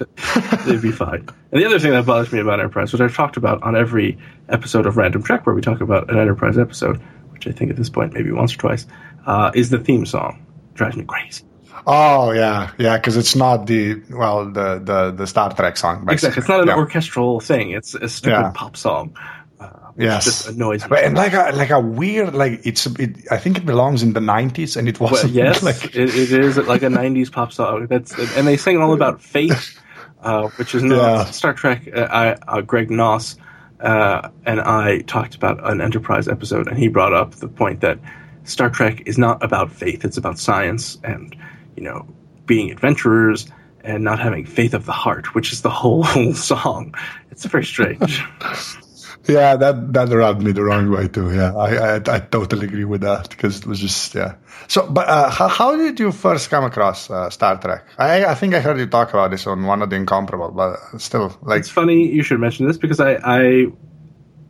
it'd be fine. And the other thing that bothers me about Enterprise, which I've talked about on every episode of Random Trek, where we talk about an Enterprise episode, which I think at this point maybe once or twice, uh, is the theme song. Drives me crazy. Oh yeah, yeah, because it's not the well the the, the Star Trek song. Basically. Exactly. It's not an yeah. orchestral thing. It's a stupid Yeah. pop song. Uh, Yes, just annoys me. But, and like a like a weird like it's it, I think it belongs in the nineties and it wasn't yes, like it, it is like a '90s pop song. That's and they sing all about faith, uh, which is not Yeah. Star Trek. Uh, I, uh, Greg Knauss uh, and I talked about an Enterprise episode, and he brought up the point that Star Trek is not about faith; it's about science and you know being adventurers and not having faith of the heart, which is the whole song. It's very strange. yeah that that rubbed me the wrong way too. Yeah, I I, I totally agree with that because it was just yeah. So, but uh, how how did you first come across uh, Star Trek? I I think I heard you talk about this on one of the Incomparable, but still like It's funny you should mention this because I, I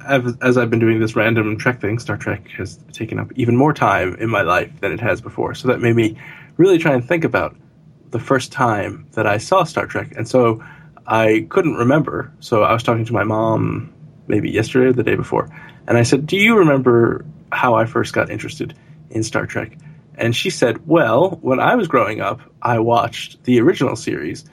as, as I've been doing this random Trek thing, Star Trek has taken up even more time in my life than it has before. So that made me really try and think about the first time that I saw Star Trek. And so I couldn't remember. So I was talking to my mom maybe yesterday or the day before. And I said, Do you remember how I first got interested in Star Trek? And she said, Well, when I was growing up, I watched the original series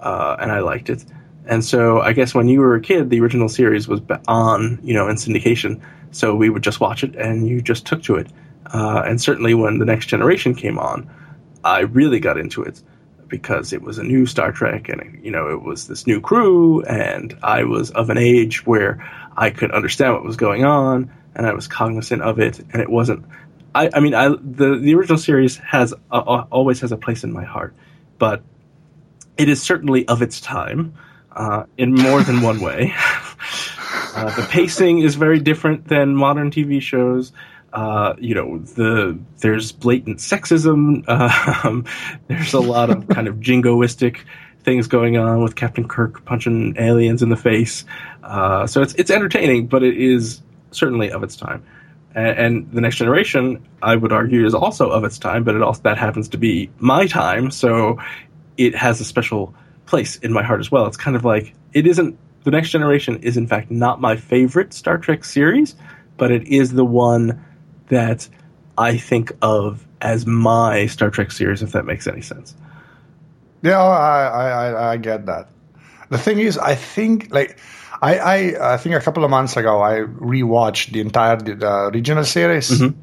uh, and I liked it. And so I guess when you were a kid, the original series was on, you know, in syndication. So we would just watch it, and you just took to it. Uh, and certainly when the next generation came on, I really got into it because it was a new Star Trek, and you know, it was this new crew, and I was of an age where I could understand what was going on, and I was cognizant of it, and it wasn't. I, I mean, I the the original series has always has a place in my heart, but it is certainly of its time uh, in more than one way. Uh, the pacing is very different than modern TV shows. Uh, you know, the there's blatant sexism. Um, there's a lot of kind of jingoistic things going on with Captain Kirk punching aliens in the face. Uh, so it's it's entertaining, but it is certainly of its time. And, and, the next generation, I would argue, is also of its time, but it also that happens to be my time, so it has a special place in my heart as well. It's kind of like it isn't the next generation is in fact not my favorite Star Trek series, but it is the one that I think of as my Star Trek series, if that makes any sense. Yeah, I, I, I get that. The thing is, I think like I, I, I think a couple of months ago I rewatched the entire the original series, mm-hmm.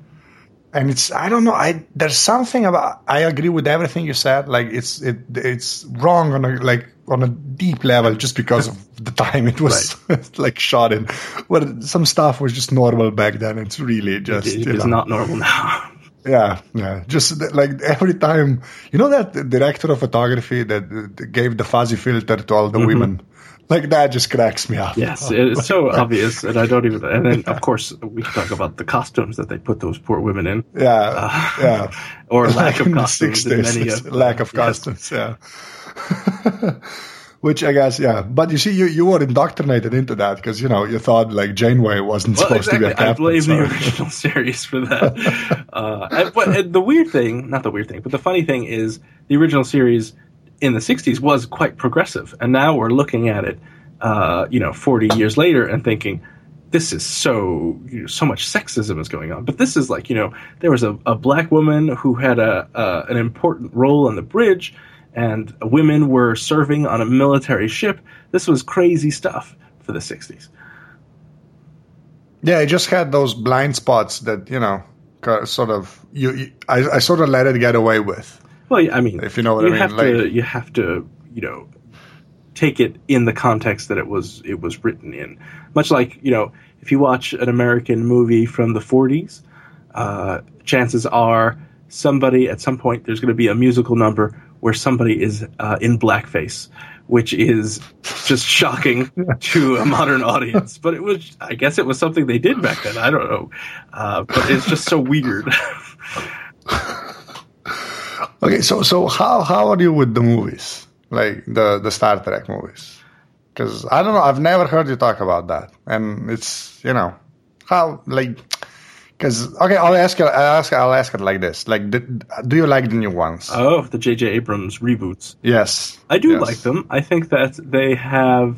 And it's I don't know I there's something about I agree with everything you said. Like it's it it's wrong on a like on a deep level just because of the time it was right. like shot in. Well, some stuff was just normal back then. It's really just it, it's not normal now. Yeah, yeah. Just like every time, you know that director of photography that gave the fuzzy filter to all the mm-hmm. women. Like that just cracks me up. Yes, it's so obvious, and I don't even. And then, of course, we can talk about the costumes that they put those poor women in. Yeah, uh, yeah. or lack of costumes. 60s, many of, lack of costumes. Yes. Yeah. Which I guess, yeah. But you see, you, you were indoctrinated into that because, you know, you thought like Janeway wasn't well, supposed exactly. to be a captain. I blame so. the original series for that. uh, and, but and the weird thing, not the weird thing, but the funny thing is the original series in the 60s was quite progressive. And now we're looking at it, uh, you know, 40 years later and thinking, this is so you know, so much sexism is going on. But this is like you know there was a, a black woman who had a, a an important role on the bridge, and women were serving on a military ship. This was crazy stuff for the 60s. Yeah, I just had those blind spots that, you know, sort of, you, you I, I, sort of let it get away with. Well, I mean, if you know what you I mean. Have like, to, you have to, you know, take it in the context that it was it was written in. Much like, you know, if you watch an American movie from the 40s, uh, chances are somebody at some point there's going to be a musical number where somebody is uh, in blackface, which is just shocking to a modern audience. But it was, I guess, it was something they did back then. I don't know, uh, but it's just so weird. okay, so so how how are you with the movies, like the the Star Trek movies? Because I don't know, I've never heard you talk about that, and it's you know how like because okay, I'll ask it. I'll ask. I'll ask it like this: like, did, do you like the new ones? Oh, the J.J. Abrams reboots. Yes, I do yes. like them. I think that they have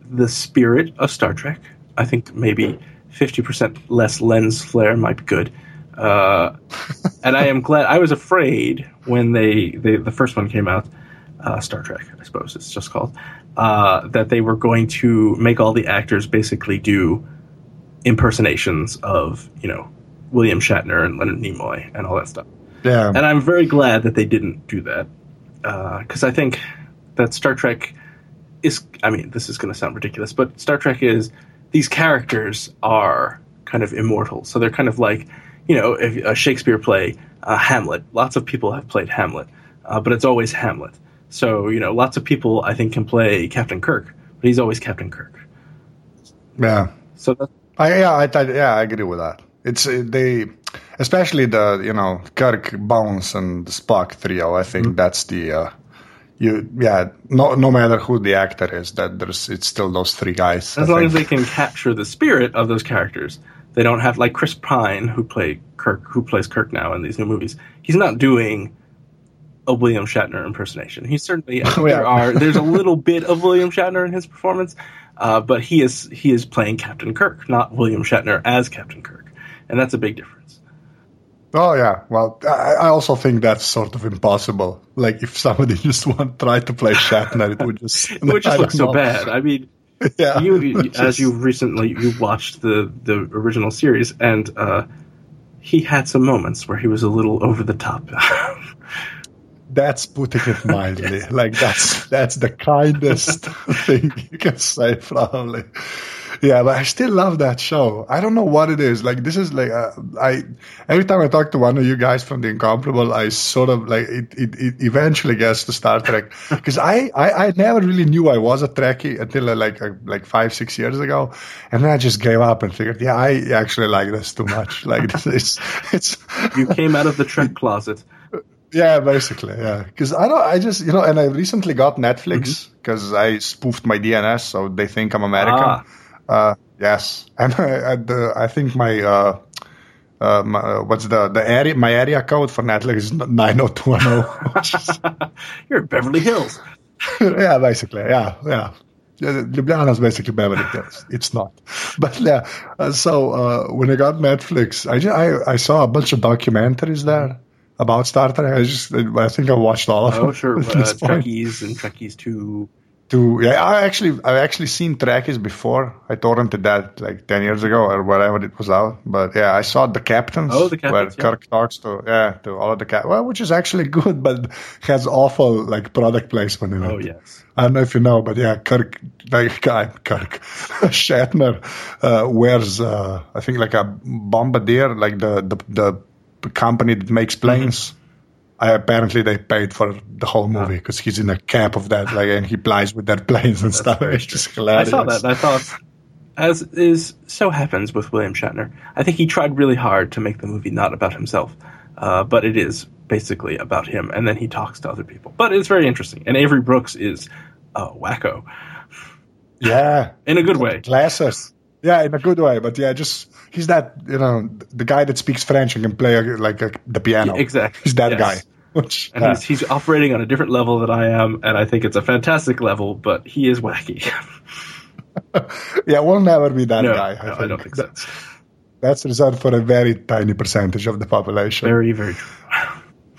the spirit of Star Trek. I think maybe fifty percent less lens flare might be good. Uh, and I am glad. I was afraid when they, they the first one came out, uh, Star Trek, I suppose it's just called, uh, that they were going to make all the actors basically do impersonations of you know William Shatner and Leonard Nimoy and all that stuff. Yeah, and I'm very glad that they didn't do that because uh, I think that Star Trek is. I mean, this is going to sound ridiculous, but Star Trek is these characters are kind of immortal, so they're kind of like you know a Shakespeare play, uh, Hamlet. Lots of people have played Hamlet, uh, but it's always Hamlet. So you know, lots of people I think can play Captain Kirk, but he's always Captain Kirk. Yeah. So that's I, yeah, I, I, yeah, I agree with that. It's uh, they, especially the you know Kirk, Bones, and Spock trio. I think mm-hmm. that's the uh, you yeah. No, no matter who the actor is, that there's it's still those three guys. As I long think. as they can capture the spirit of those characters, they don't have like Chris Pine, who play Kirk, who plays Kirk now in these new movies. He's not doing a William Shatner impersonation. He certainly oh, yeah. there are there's a little bit of William Shatner in his performance, uh, but he is he is playing Captain Kirk, not William Shatner as Captain Kirk, and that's a big difference. Oh yeah, well, I, I also think that's sort of impossible. Like if somebody just want try to play Shatner, it would just it would just look so bad. I mean, yeah, you, as you recently you watched the the original series, and uh, he had some moments where he was a little over the top. that's putting it mildly. yes. Like that's that's the kindest thing you can say, probably. Yeah, but I still love that show. I don't know what it is. Like this is like uh, I every time I talk to one of you guys from the Incomparable, I sort of like it. It, it eventually gets to Star Trek because I, I I never really knew I was a Trekkie until uh, like uh, like five six years ago, and then I just gave up and figured, yeah, I actually like this too much. Like this is it's. you came out of the Trek closet. Yeah, basically, yeah. Because I don't, I just, you know, and I recently got Netflix because Mm-hmm. I spoofed my DNS, so they think I'm American. Ah. Uh, yes, and I, I, the, I think my, uh, uh, my, uh, what's the the area? My area code for Netflix is nine zero two one zero. You're in Beverly Hills. Yeah, basically, yeah, yeah. Yeah, Ljubljana is basically Beverly Hills. It's not, but yeah. uh, So uh, when I got Netflix, I, ju- I I saw a bunch of documentaries there about Star Trek. I just I think I watched all of them. Oh, sure. Uh. Trekkies and Trekkies 2. To yeah, I actually I've actually seen Trekkies before. I torrented that like ten years ago or whatever it was out. But yeah, I saw the captains. Oh, The where Captains, yeah. Kirk talks to yeah to all of the cap. Well, which is actually good, but has awful like product placement in it. Oh, yes. I don't know if you know, but yeah, Kirk, like guy, Kirk Shatner uh, wears, uh, I think, like a bombardier, like the the, the company that makes Mm-hmm. I, apparently, they paid for the whole Ah. movie because he's in a cap of that, like, and he flies with their planes and stuff. It's just I hilarious. saw that. I thought, as is so happens with William Shatner, I think he tried really hard to make the movie not about himself, uh, but it is basically about him, and then he talks to other people. But it's very interesting, and Avery Brooks is a wacko Yeah, in a good way. glasses. Yeah, in a good way, but yeah, just he's that you know the guy that speaks French and can play like uh, the piano. Exactly. He's that Yes. guy. Which, And he's, he's operating on a different level than I am, and I think it's a fantastic level, but he is wacky. yeah, we'll never be that no, guy. no, I don't think so. That's, that's reserved for a very tiny percentage of the population. Very, very true.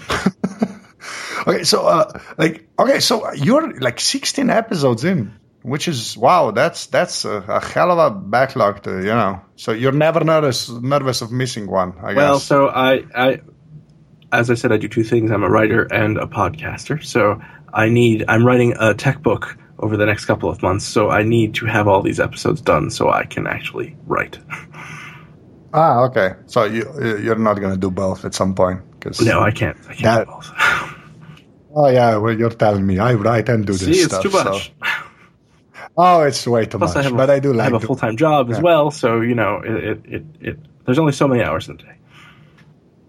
Okay, so uh, like, okay, so you're like 16 episodes in, which is wow. That's that's a, a hell of a backlog to you know. So you're never nervous nervous of missing one. I Well, guess. so I, I, as I said, I do two things. I'm a writer and a podcaster. So I need. I'm writing a tech book over the next couple of months. So I need to have all these episodes done so I can actually write. ah, okay. So you you're not gonna do both at some point because No, I can't. I can't That- do both. Oh yeah, well you're telling me I write and do this See, it's stuff. too much. so- Oh, it's way too Plus, much. I have, but a, I do I have a full time job as well. So you know, it, it, it, it. There's only so many hours in the day.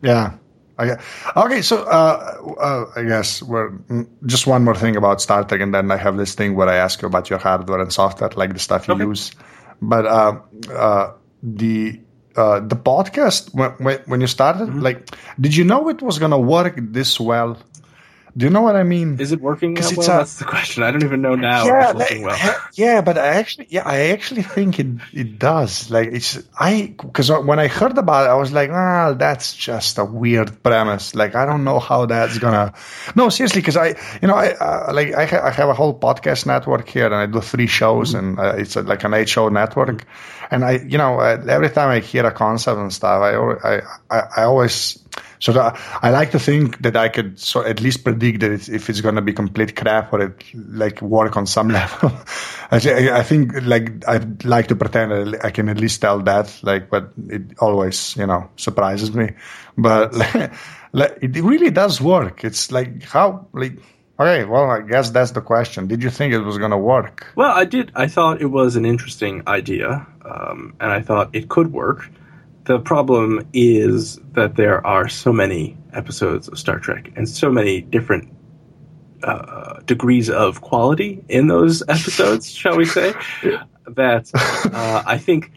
Yeah. I, okay, so uh, uh, I guess we're mm, just one more thing about Star Trek, and then I have this thing where I ask you about your hardware and software, like the stuff you Okay. use. But uh, uh, the uh, the podcast when when, when you started, Mm-hmm. like, did you know it was gonna work this well? Do you know what I mean? Is it working it's well? a- That's the question. I don't even know now yeah, if it's working like, well. yeah, but I actually, yeah, I actually think it it does. Like it's I because when I heard about it, I was like, ah, that's just a weird premise. Like I don't know how that's gonna. No, seriously, because I, you know, I uh, like I, ha- I have a whole podcast network here, and I do three shows, and uh, it's uh like an eight show network. And I, you know, uh, every time I hear a concept and stuff, I, I, I, I always. So I like to think that I could so at least predict that it's, if it's going to be complete crap or it like work on some level. I, I think like I'd like to pretend I can at least tell that like, but it always you know surprises me. But like, it really does work. It's like how like okay, well I guess that's the question. Did you think it was going to work? Well, I did. I thought it was an interesting idea, um, and I thought it could work. The problem is that there are so many episodes of Star Trek and so many different uh, degrees of quality in those episodes, shall we say, that uh, I think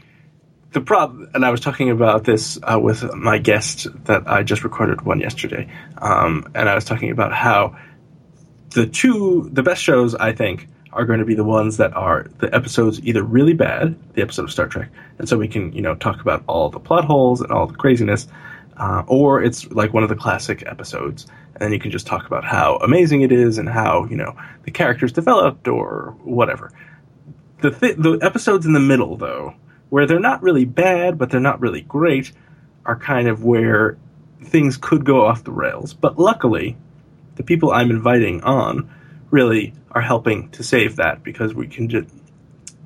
the problem, and I was talking about this uh, with my guest that I just recorded one yesterday, um, and I was talking about how the two the best shows I think are going to be the ones that are the episodes either really bad, the episode of Star Trek, and so we can you know talk about all the plot holes and all the craziness, uh, or it's like one of the classic episodes, and then you can just talk about how amazing it is and how you know the characters developed or whatever. The th- the episodes in the middle though, where they're not really bad but they're not really great, are kind of where things could go off the rails. But luckily, the people I'm inviting on really are helping to save that because we can just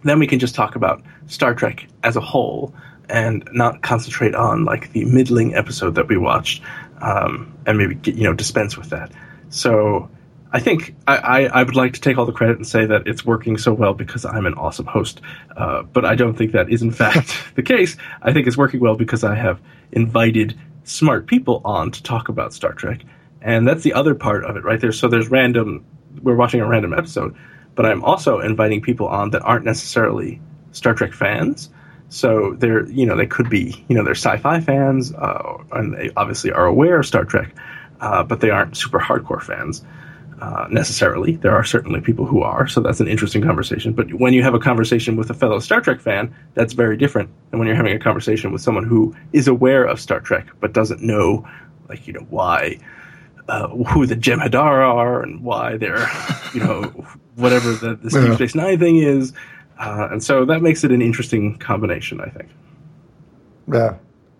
then we can just talk about Star Trek as a whole and not concentrate on like the middling episode that we watched um, and maybe get, you know dispense with that. So I think I, I, I would like to take all the credit and say that it's working so well because I'm an awesome host, uh, but I don't think that is in fact the case. I think it's working well because I have invited smart people on to talk about Star Trek, And that's the other part of it, right there. So there's random. We're watching a random episode, but I'm also inviting people on that aren't necessarily Star Trek fans. So they're, you know, they could be, you know, they're sci-fi fans, uh, and they obviously are aware of Star Trek, uh, but they aren't super hardcore fans uh, necessarily. There are certainly people who are, so that's an interesting conversation. But when you have a conversation with a fellow Star Trek fan, that's very different than when you're having a conversation with someone who is aware of Star Trek but doesn't know, like, you know, why. Uh, who the Jem'Hadar are and why they're, you know, whatever the, the Deep Space Nine thing is, uh, and so that makes it an interesting combination, I think. Yeah,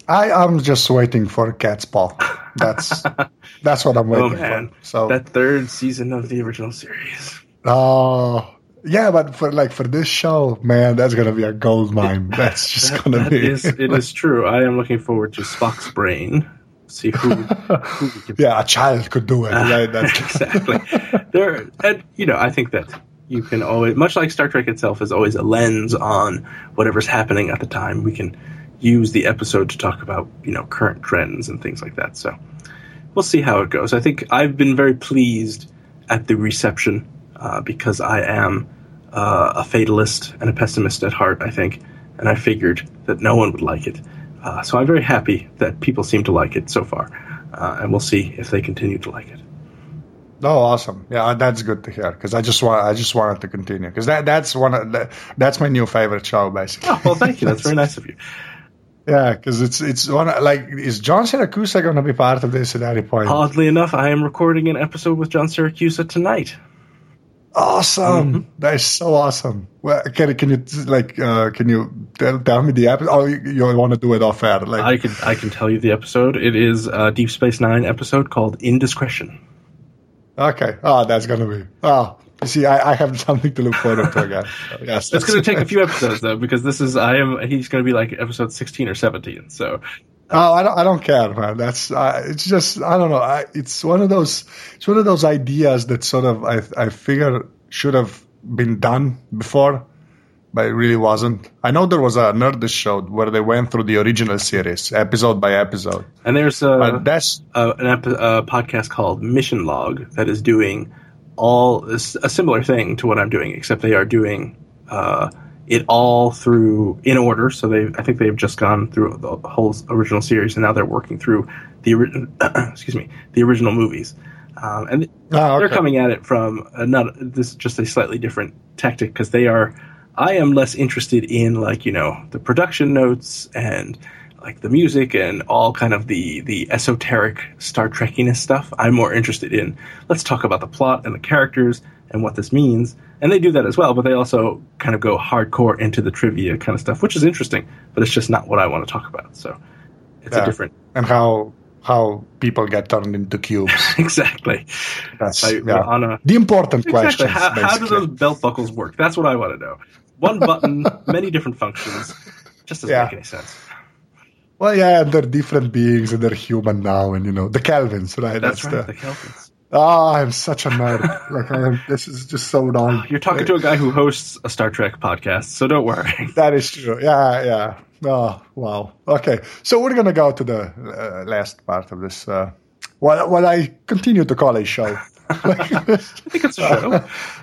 I I'm just waiting for Catspaw. That's that's what I'm Oh waiting man, for. So that third season of the original series. oh yeah, but for like for this show, man, that's gonna be a gold mine. That's just That- gonna that be is- it is true. I am looking forward to Spock's brain. See who, who yeah, a child could do it. right? That's, exactly. There, and you know, I think that you can always, much like Star Trek itself, is always a lens on whatever's happening at the time. We can use the episode to talk about you know current trends and things like that. So we'll see how it goes. I think I've been very pleased at the reception uh, because I am uh, a fatalist and a pessimist at heart. I think, and I figured that no one would like it. Uh, so I'm very happy that people seem to like it so far, uh, and we'll see if they continue to like it. oh, awesome. Yeah, that's good to hear because I just want I just wanted to continue because that that's one of the, that's my new favorite show basically. Oh, well, thank you. That's very nice of you. Yeah, because it's it's one like is John Siracusa going to be part of this at any point? Oddly enough, I am recording an episode with John Siracusa tonight. Awesome! Mm-hmm. That is so awesome. Well, can can you like uh, can you tell, tell me the episode? Oh, you, you want to do it off air? Like I can I can tell you the episode. It is a Deep Space Nine episode called Indiscretion. okay. Oh, that's gonna be. Oh, you see, I, I have something to look forward to again. Yes, It's going to take a few episodes though, because this is I am he's going to be like episode sixteen or seventeen. So Oh, I don't. I don't care, man. That's. Uh, it's just. I don't know. I, it's one of those. It's one of those ideas that sort of I. I figure should have been done before, but it really wasn't. I know there was a Nerdist show where they went through the original series, episode by episode. and there's a, But that's. a an a podcast called Mission Log that is doing all a similar thing to what I'm doing, except they are doing uh, it all through in order. So they, I think they've just gone through the whole original series, and now they're working through the ori- excuse me the original movies. Um, and Oh, they're coming at it from not this is just a slightly different tactic because they are. I am less interested in like you know the production notes and like the music and all kind of the the esoteric Star Trekiness stuff. I'm more interested in let's talk about the plot and the characters and what this means. And they do that as well, but they also kind of go hardcore into the trivia kind of stuff, which is interesting. But it's just not what I want to talk about. So it's Yeah. a different and how how people get turned into cubes. exactly. That's yeah. on a the important Exactly. questions. How, how do those belt buckles work? That's what I want to know. One button, many different functions. Just doesn't Yeah. make any sense. Well, yeah, they're different beings and they're human now, and you know the Kelvans, right? That's, right. the- The Kelvans. Oh, I'm such a nerd. like I am. This is just so wrong. You're talking to a guy who hosts a Star Trek podcast, so don't worry. That is true. Yeah, yeah. Oh, wow. Okay, so we're gonna go to the uh, last part of this. Uh, what what I continue to call a show. I think it's a show.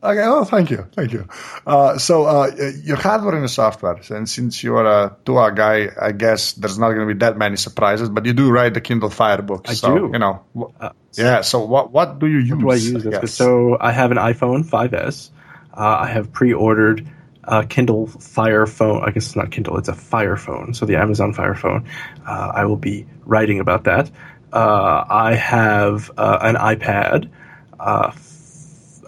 Okay, oh, thank you, thank you. Uh, so, uh, your hardware and your software, and since you're a TUAW guy, I guess there's not going to be that many surprises, but you do write the Kindle Fire books. I so, do. You know, wh- Uh, yeah. So, what what do you use? Do I use? Guess? So I have an iPhone 5S. Uh, I have pre-ordered a Kindle Fire phone. I guess it's not Kindle; it's a Fire phone. So the Amazon Fire phone. Uh, I will be writing about that. Uh, I have uh, an iPad, uh,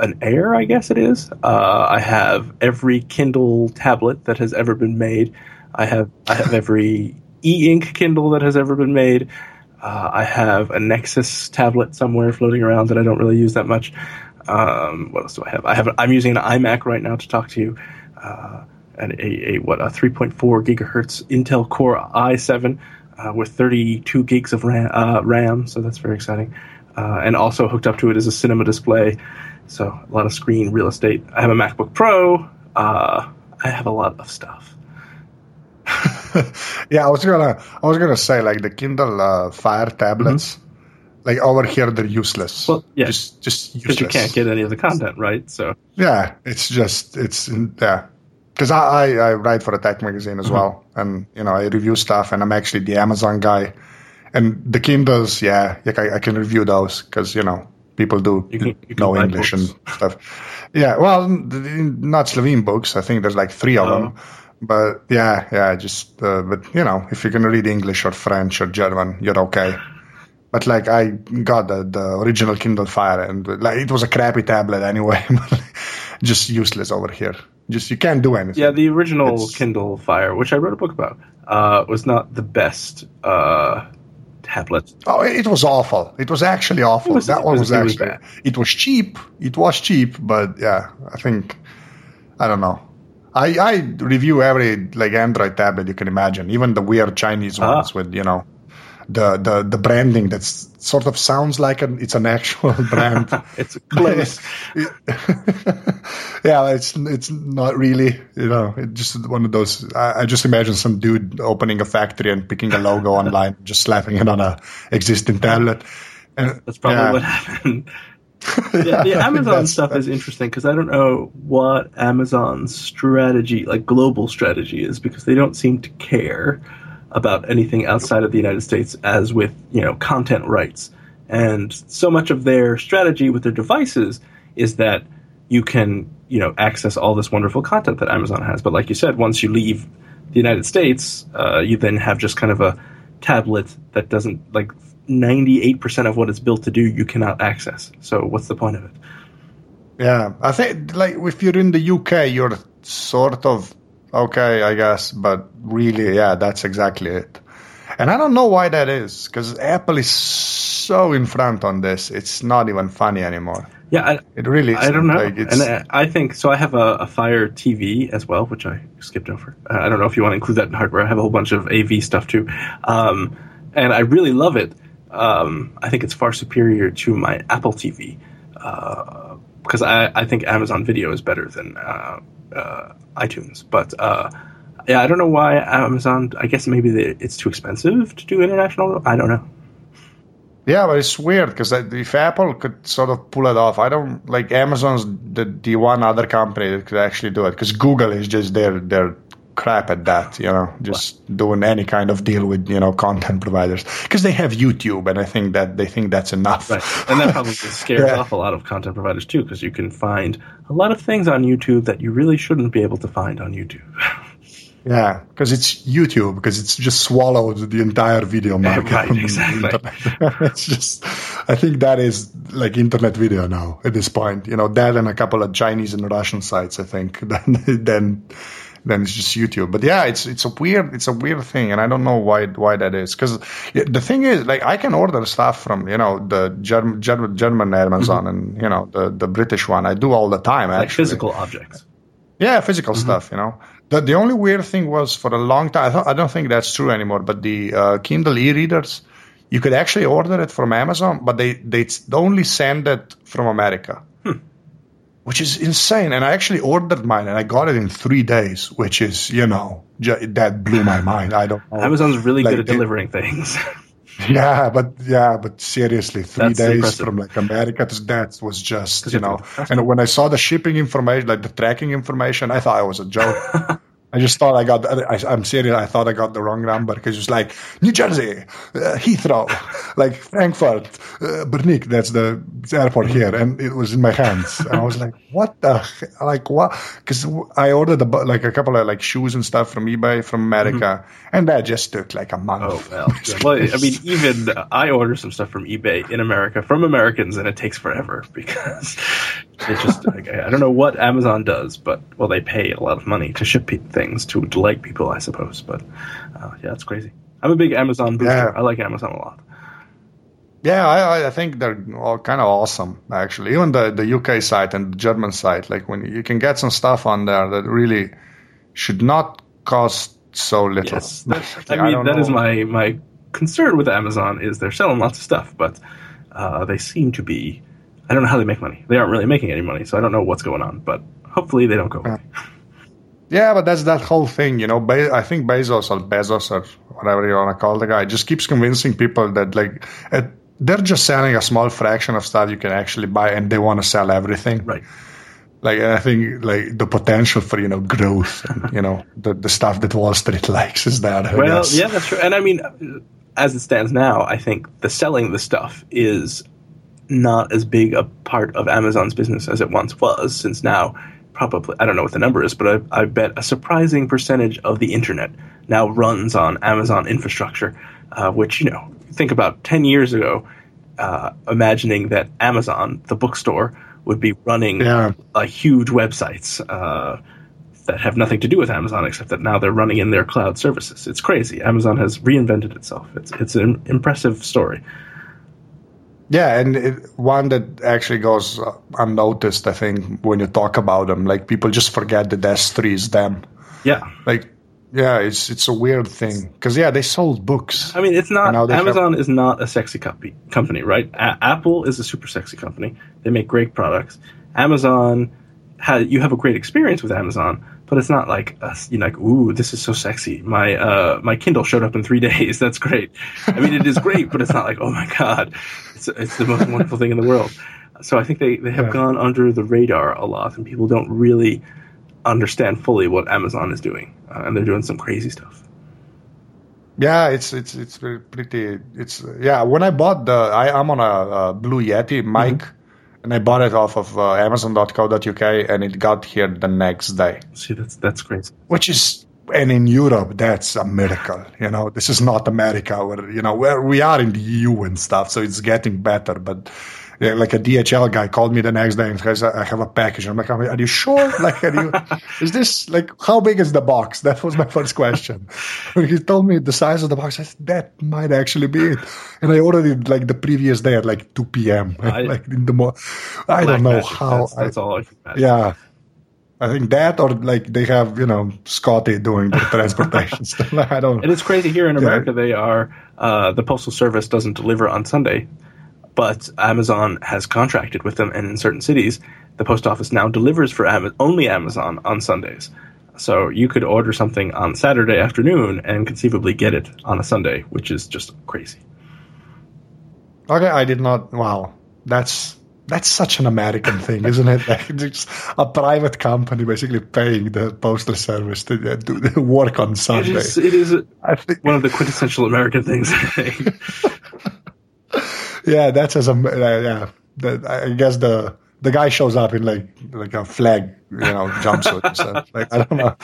an Air, I guess it is. Uh, I have every Kindle tablet that has ever been made. I have I have every e-ink Kindle that has ever been made. Uh, I have a Nexus tablet somewhere floating around that I don't really use that much. Um, what else do I have? I have. I'm using an iMac right now to talk to you, uh, and a, a what a 3.4 gigahertz Intel Core i7 uh, with 32 gigs of RAM, uh, RAM. So that's very exciting. Uh, and also hooked up to it is a cinema display, so a lot of screen real estate. I have a MacBook Pro. Uh, I have a lot of stuff. yeah, I was gonna, I was gonna say like the Kindle uh, Fire tablets. Mm-hmm. like over here they're useless. Well, yeah, just just because you can't get any of the content, right? So Yeah, it's just it's yeah. Because I, I, I write for a tech magazine Mm-hmm. as well, and you know I review stuff, and I'm actually the Amazon guy, and the Kindles, yeah, like I, I can review those because you know people do You can- you know English books. and stuff. Yeah, well, not Slovene books. I think there's like three of them, Oh. but yeah, yeah, just uh, but you know if you can read English or French or German, you're okay. But like I got the, the original Kindle Fire, and like it was a crappy tablet anyway, just useless over here. Just you can't do anything. yeah, the original It's- Kindle Fire, which I wrote a book about, uh, was not the best uh, tablet. Oh, it was awful. It was actually awful. Was- that one was- was, it was actually. It was cheap. It was cheap, but yeah, I think I don't know. I I review every like Android tablet you can imagine, even the weird Chinese Ah. ones with you know the the the branding that's sort of sounds like an it's an actual brand. It's a close. yeah, it's it's not really, you know, it's just one of those. I, I just imagine some dude opening a factory and picking a logo online, just slapping it on a existing tablet. And That's probably yeah. what happened. Yeah, the Amazon stuff is interesting because I don't know what Amazon's strategy, like global strategy, is because they don't seem to care about anything outside of the United States, as with you know content rights. And so much of their strategy with their devices is that you can you know access all this wonderful content that Amazon has. But like you said, once you leave the United States, uh, you then have just kind of a tablet that doesn't like 98% of what it's built to do you cannot access. So what's the point of it? Yeah, I think like if you're in the UK, you're sort of okay, I guess, but really, yeah, that's exactly it. And I don't know why that is, because Apple is so in front on this. It's not even funny anymore. Yeah, I, It really. I don't know. Like, and I, I think so. I have a, a Fire TV as well, which I skipped over. Uh, I don't know if you want to include that in hardware. I have a whole bunch of AV stuff too, um, and I really love it. Um, I think it's far superior to my Apple TV because I, I think Amazon Video is better than uh, uh, iTunes. But uh, yeah, I don't know why Amazon. I guess maybe it's too expensive to do international. I don't know. Yeah, but it's weird because if Apple could sort of pull it off, I don't like Amazon's the, the one other company that could actually do it because Google is just their their crap at that, you know, just doing any kind of deal with you know content providers because they have YouTube and I think that they think that's enough. Right. And that probably scares Yeah. off a lot of content providers too, because you can find a lot of things on YouTube that you really shouldn't be able to find on YouTube. Yeah, because it's YouTube because it's just swallowed the entire video market. right, exactly. it's just, I think that is like internet video now at this point. You know, that and a couple of Chinese and Russian sites. I think then then then it's just YouTube. But yeah, it's it's a weird it's a weird thing, and I don't know why why that is. Because the thing is, like, I can order stuff from you know the German German, German Amazon and you know the the British one. I do all the time. like Actually, physical objects. yeah, physical stuff, you know. The, the only weird thing was for a long time, I, th- I don't think that's true anymore, but the uh, Kindle e readers, you could actually order it from Amazon, but they, they only send it from America, which is insane. And I actually ordered mine and I got it in three days, which is, you know, ju- that blew my mind. I don't know. Amazon's really Like, good at they- delivering things. Yeah, but yeah, but seriously, three That's days impressive. from like America to that was just you know. to go fast. And when I saw the shipping information, like the tracking information, I thought it was a joke. I just thought I got. I, I'm serious. I thought I got the wrong number because it was like New Jersey, uh, Heathrow, like Frankfurt, uh, Brnik. That's the airport here, and it was in my hands. And I was like, "What the? Like what?" Because I ordered a, like a couple of like shoes and stuff from eBay from America, and that just took like a month. oh well. Well, I mean, even I order some stuff from eBay in America from Americans, and it takes forever because it just. like, I I don't know what Amazon does, but well, they pay a lot of money to ship pe- things to delight people, I suppose. But uh, yeah, it's crazy. I'm a big Amazon booster. Yeah. I like Amazon a lot. Yeah, I, I- I think they're all kind of awesome, actually. Even the, the UK site and the German site, like when you can get some stuff on there that really should not cost so little. Yes, that, Like, I mean don't that is know. my my concern with Amazon is they're selling lots of stuff, but uh, they seem to be. I don't know how they make money. They aren't really making any money, so I don't know what's going on. But hopefully they don't go. away. Yeah, but that's that whole thing, you know. Be- I think Bezos or Bezos or whatever you want to call the guy just keeps convincing people that like at they're just selling a small fraction of stuff you can actually buy, and they want to sell everything. Right. Like I think, like the potential for you know growth, and, you know the the stuff that Wall Street likes is there. I Well, guess. yeah, that's true. And I mean, as it stands now, I think the selling the stuff is not as big a part of Amazon's business as it once was, since now probably I don't know what the number is, but I, I bet a surprising percentage of the internet now runs on Amazon infrastructure, uh, which you know think about ten years ago, uh, imagining that Amazon, the bookstore, would be running Yeah. uh, huge websites. Uh, that have nothing to do with Amazon except that now they're running in their cloud services. It's crazy. Amazon has reinvented itself. It's it's an impressive story. Yeah, and it, one that actually goes unnoticed, I think, when you talk about them. Like people just forget that S3 is them. Yeah. Like, yeah, it's it's a weird thing because yeah, they sold books. I mean, it's not they have- Amazon is not a sexy company, company, right? A- Apple is a super sexy company. They make great products. Amazon you have a great experience with Amazon, but it's not like uh, you know, like ooh, this is so sexy. My uh, my Kindle showed up in three days. That's great. I mean, it is great, but it's not like oh my god, it's it's the most wonderful thing in the world. So I think they, they have Yeah. gone under the radar a lot, and people don't really understand fully what Amazon is doing, uh, and they're doing some crazy stuff. Yeah, it's it's it's pretty. It's yeah. When I bought the, I, I'm on a, uh Blue Yeti mic, and I bought it off of uh, Amazon.co.uk, and it got here the next day, See, that's that's crazy. which is. And in Europe, that's a miracle. You know, this is not America, where you know where we are in the EU and stuff, so it's getting better. But yeah, like a DHL guy called me the next day and says, "I have a package." I'm like, "Are you sure? Like, are you? is this like how big is the box?" That was my first question. When he told me the size of the box, I said, "That might actually be it." And I ordered it like the previous day at like 2 p.m. I- like in the mo- I don't know magic. how. That's, that's all I can imagine. Yeah. I think that or like they have, you know, Scotty doing the transportation stuff. I don't And it's crazy here in Yeah. America. They are uh, the postal service doesn't deliver on Sunday, but Amazon has contracted with them, and in certain cities, the post office now delivers for Ama- only Amazon on Sundays. So you could order something on Saturday afternoon and conceivably get it on a Sunday, which is just crazy. Okay, I did not. Wow, that's that's such an American thing, isn't it? Like just a private company basically paying the postal service to uh, do the work on It Sunday. is, it is I think, one of the quintessential American things. Yeah, that's as a uh, yeah. I guess the the guy shows up in like like a flag, you know, jumpsuit and stuff. Like I don't know,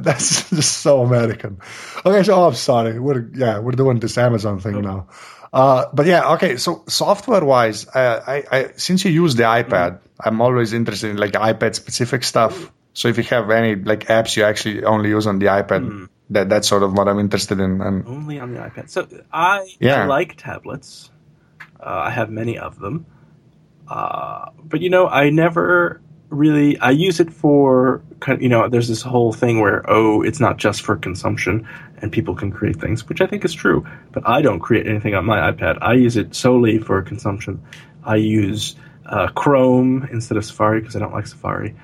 that's just so American. Okay, so oh, I'm sorry. We're yeah, we're doing this Amazon thing now. Uh, but yeah, okay. So software wise, uh, I, I since you use the iPad, I'm always interested in like iPad specific stuff. So if you have any like apps you actually only use on the iPad, that that's sort of what I'm interested in. And Only on the iPad. So I, Yeah. I like tablets. Uh, I have many of them. Uh, but you know, I never really. I use it for you know. There's this whole thing where oh, it's not just for consumption, and people can create things, which I think is true. But I don't create anything on my iPad. I use it solely for consumption. I use uh, Chrome instead of Safari because I don't like Safari.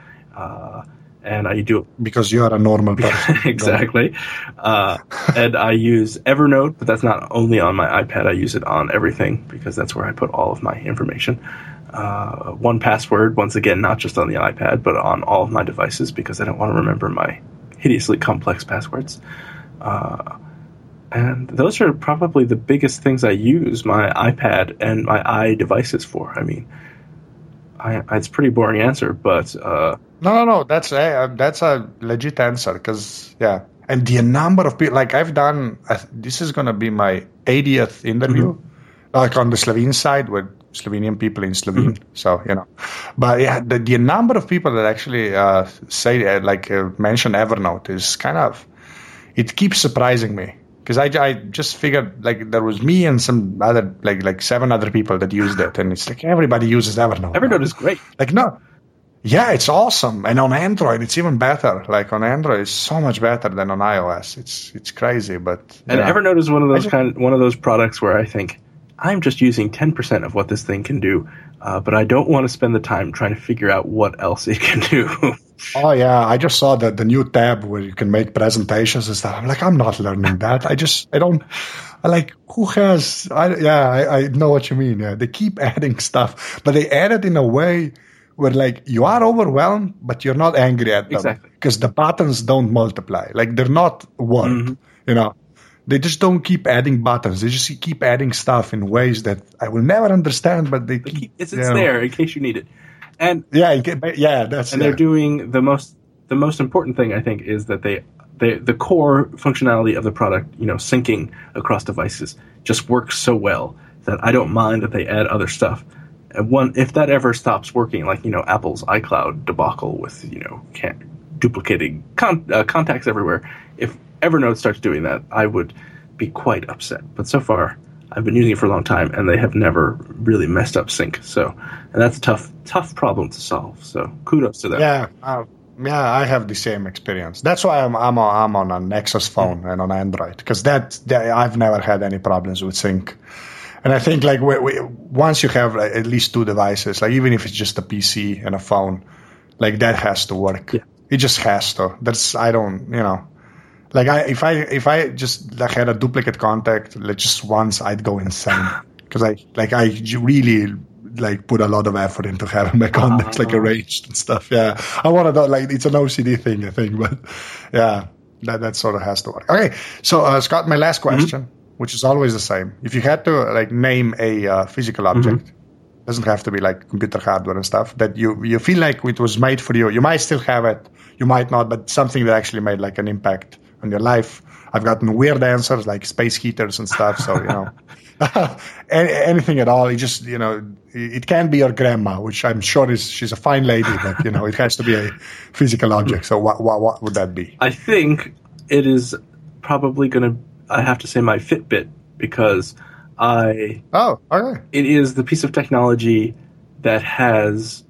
And I do it because you are a normal person, exactly. Uh, and I use Evernote, but that's not only on my iPad. I use it on everything because that's where I put all of my information. Uh, 1Password, once again, not just on the iPad, but on all of my devices because I don't want to remember my hideously complex passwords. Uh, and those are probably the biggest things I use my iPad and my i devices for. I mean, I, it's a pretty boring answer, but uh, No, no, no. That's a that's a legit answer because yeah, and the number of people like I've done. This is gonna be my 80th interview, like on the Slovene side with Slovenian people in Slovene. So you know, but yeah, the the number of people that actually uh, say uh, like uh, mention Evernote is kind of it keeps surprising me because I, I just figured like there was me and some other like like seven other people that used it, and it's like everybody uses Evernote. Evernote is great. Like no, yeah, it's awesome, and on Android it's even better. Like on Android, it's so much better than on iOS. It's it's crazy, but And yeah. Evernote is one of those kind, one of those products where I think I'm just using 10% of what this thing can do, uh, but I don't want to spend the time trying to figure out what else it can do. Oh yeah, I just saw the the new tab where you can make presentations and stuff. I'm like, I'm not learning that. I just I don't. I like who has. I yeah, I, I know what you mean. Yeah, they keep adding stuff, but they add it in a way where like you are overwhelmed, but you're not angry at them Exactly. because the buttons don't multiply. Like they're not word. Mm-hmm. You know, they just don't keep adding buttons. They just keep adding stuff in ways that I will never understand. But they, They keep, keep- it's it's there in case you need it, and Yeah, yeah, that's and yeah. they're doing the most the most important thing I think is that they they the core functionality of the product, you know, syncing across devices just works so well that I don't mind that they add other stuff. And one if that ever stops working, like you know Apple's iCloud debacle with you know can't duplicating con- uh, contacts everywhere. If Evernote starts doing that, I would be quite upset. But so far, I've been using it for a long time, and they have never really messed up sync. So, and that's a tough, tough problem to solve. So, kudos to them. Yeah, uh, yeah, I have the same experience. That's why I'm I'm, on- I'm on a Nexus phone and on Android because that, that I've never had any problems with sync. And I think like we, we, once you have like, at least two devices, like even if it's just a PC and a phone, like that has to work. Yeah. It just has to. That's I don't you know. Like I, if I if I just like had a duplicate contact, like just once, I'd go insane because I like I really like put a lot of effort into having my contacts like arranged and stuff. Yeah, I want to like it's an OCD thing, I think, but yeah, that that sort of has to work. Okay, so uh, Scott, my last question, which is always the same: if you had to like name a uh, physical object. Doesn't have to be like computer hardware and stuff that you you feel like it was made for you. You might still have it, you might not, but something that actually made like an impact on your life. I've gotten weird answers like space heaters and stuff. So you know, anything at all. It just you know, it, it can be your grandma, which I'm sure is she's a fine lady, but you know, it has to be a physical object. So what what what would that be? I think it is probably going to. I have to say my Fitbit because I Oh, okay. it is the piece of technology that has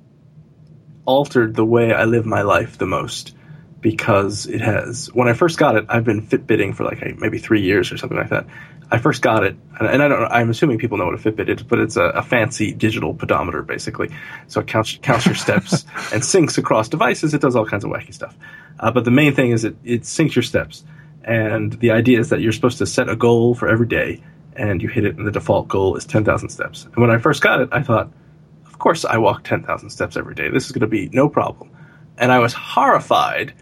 altered the way I live my life the most because it has. When I first got it, I've been Fitbitting for like maybe three years or something like that. I first got it, and I don't. I'm assuming people know what a Fitbit is, but it's a, a fancy digital pedometer, basically. So it counts counts your steps and syncs across devices. It does all kinds of wacky stuff. Uh, but the main thing is it it syncs your steps, and the idea is that you're supposed to set a goal for every day, and you hit it, and the default goal is ten thousand steps. And when I first got it, I thought, of course I walk ten thousand steps every day. This is going to be no problem. And I was horrified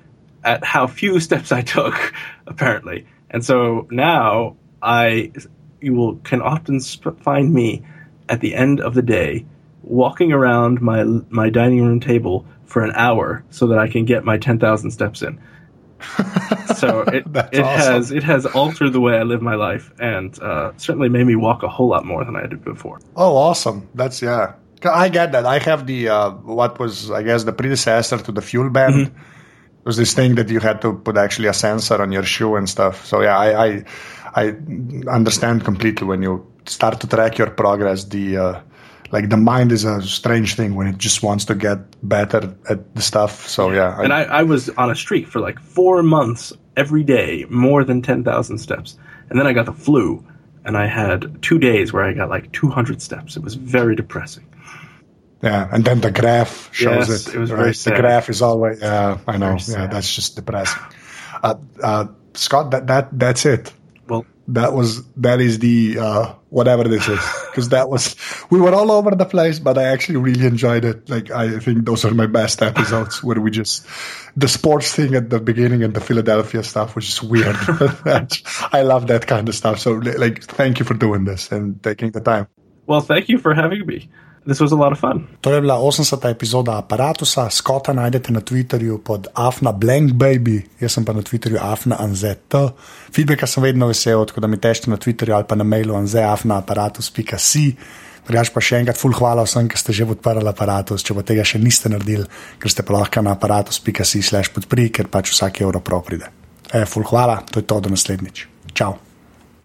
at how few steps I took, apparently. And so now I, you will can often sp- find me at the end of the day walking around my my dining room table for an hour so that I can get my ten thousand steps in. So it it awesome. has it has altered the way I live my life and uh, certainly made me walk a whole lot more than I did before. Oh, awesome! That's yeah. I get that. I have the uh, what was I guess the predecessor to the FuelBand. Mm-hmm. It was this thing that you had to put actually a sensor on your shoe and stuff. So yeah, I I, I understand completely when you start to track your progress. The uh, like the mind is a strange thing when it just wants to get better at the stuff. So yeah, and I, I was on a streak for like four months every day, more than 10,000 steps. And then I got the flu, and I had two days where I got like 200 steps. It was very depressing. Yeah, and then the graph shows Yes, it. it was right? very The graph is always. Yeah, I know. Yeah, that's just depressing. Uh, uh, Scott, that that that's it. That was that is the uh, whatever this is because that was we were all over the place, but I actually really enjoyed it. Like I think those are my best episodes where we just the sports thing at the beginning and the Philadelphia stuff which is weird. I love that kind of stuff. So like, thank you for doing this and taking the time. well, thank you for having me. This was a lot of fun. To je bila 80. epizoda aparata, Skota najdete na Twitterju pod Afna Blank Baby, jaz sem pa na Twitterju Afna Anzet. Feedbacka sem vedno vesel, tako da mi tešte na Twitterju ali pa na mailu anzeafnaaparatus.si. Drugač pa še enkrat, full hvala vsem, ki ste že podprli aparatus, če pa tega še niste naredili, ker ste pa lahko na aparatus.si slash podpri, ker pač vsak evro prav pride. E, full hvala, to je to do naslednjič. Čau.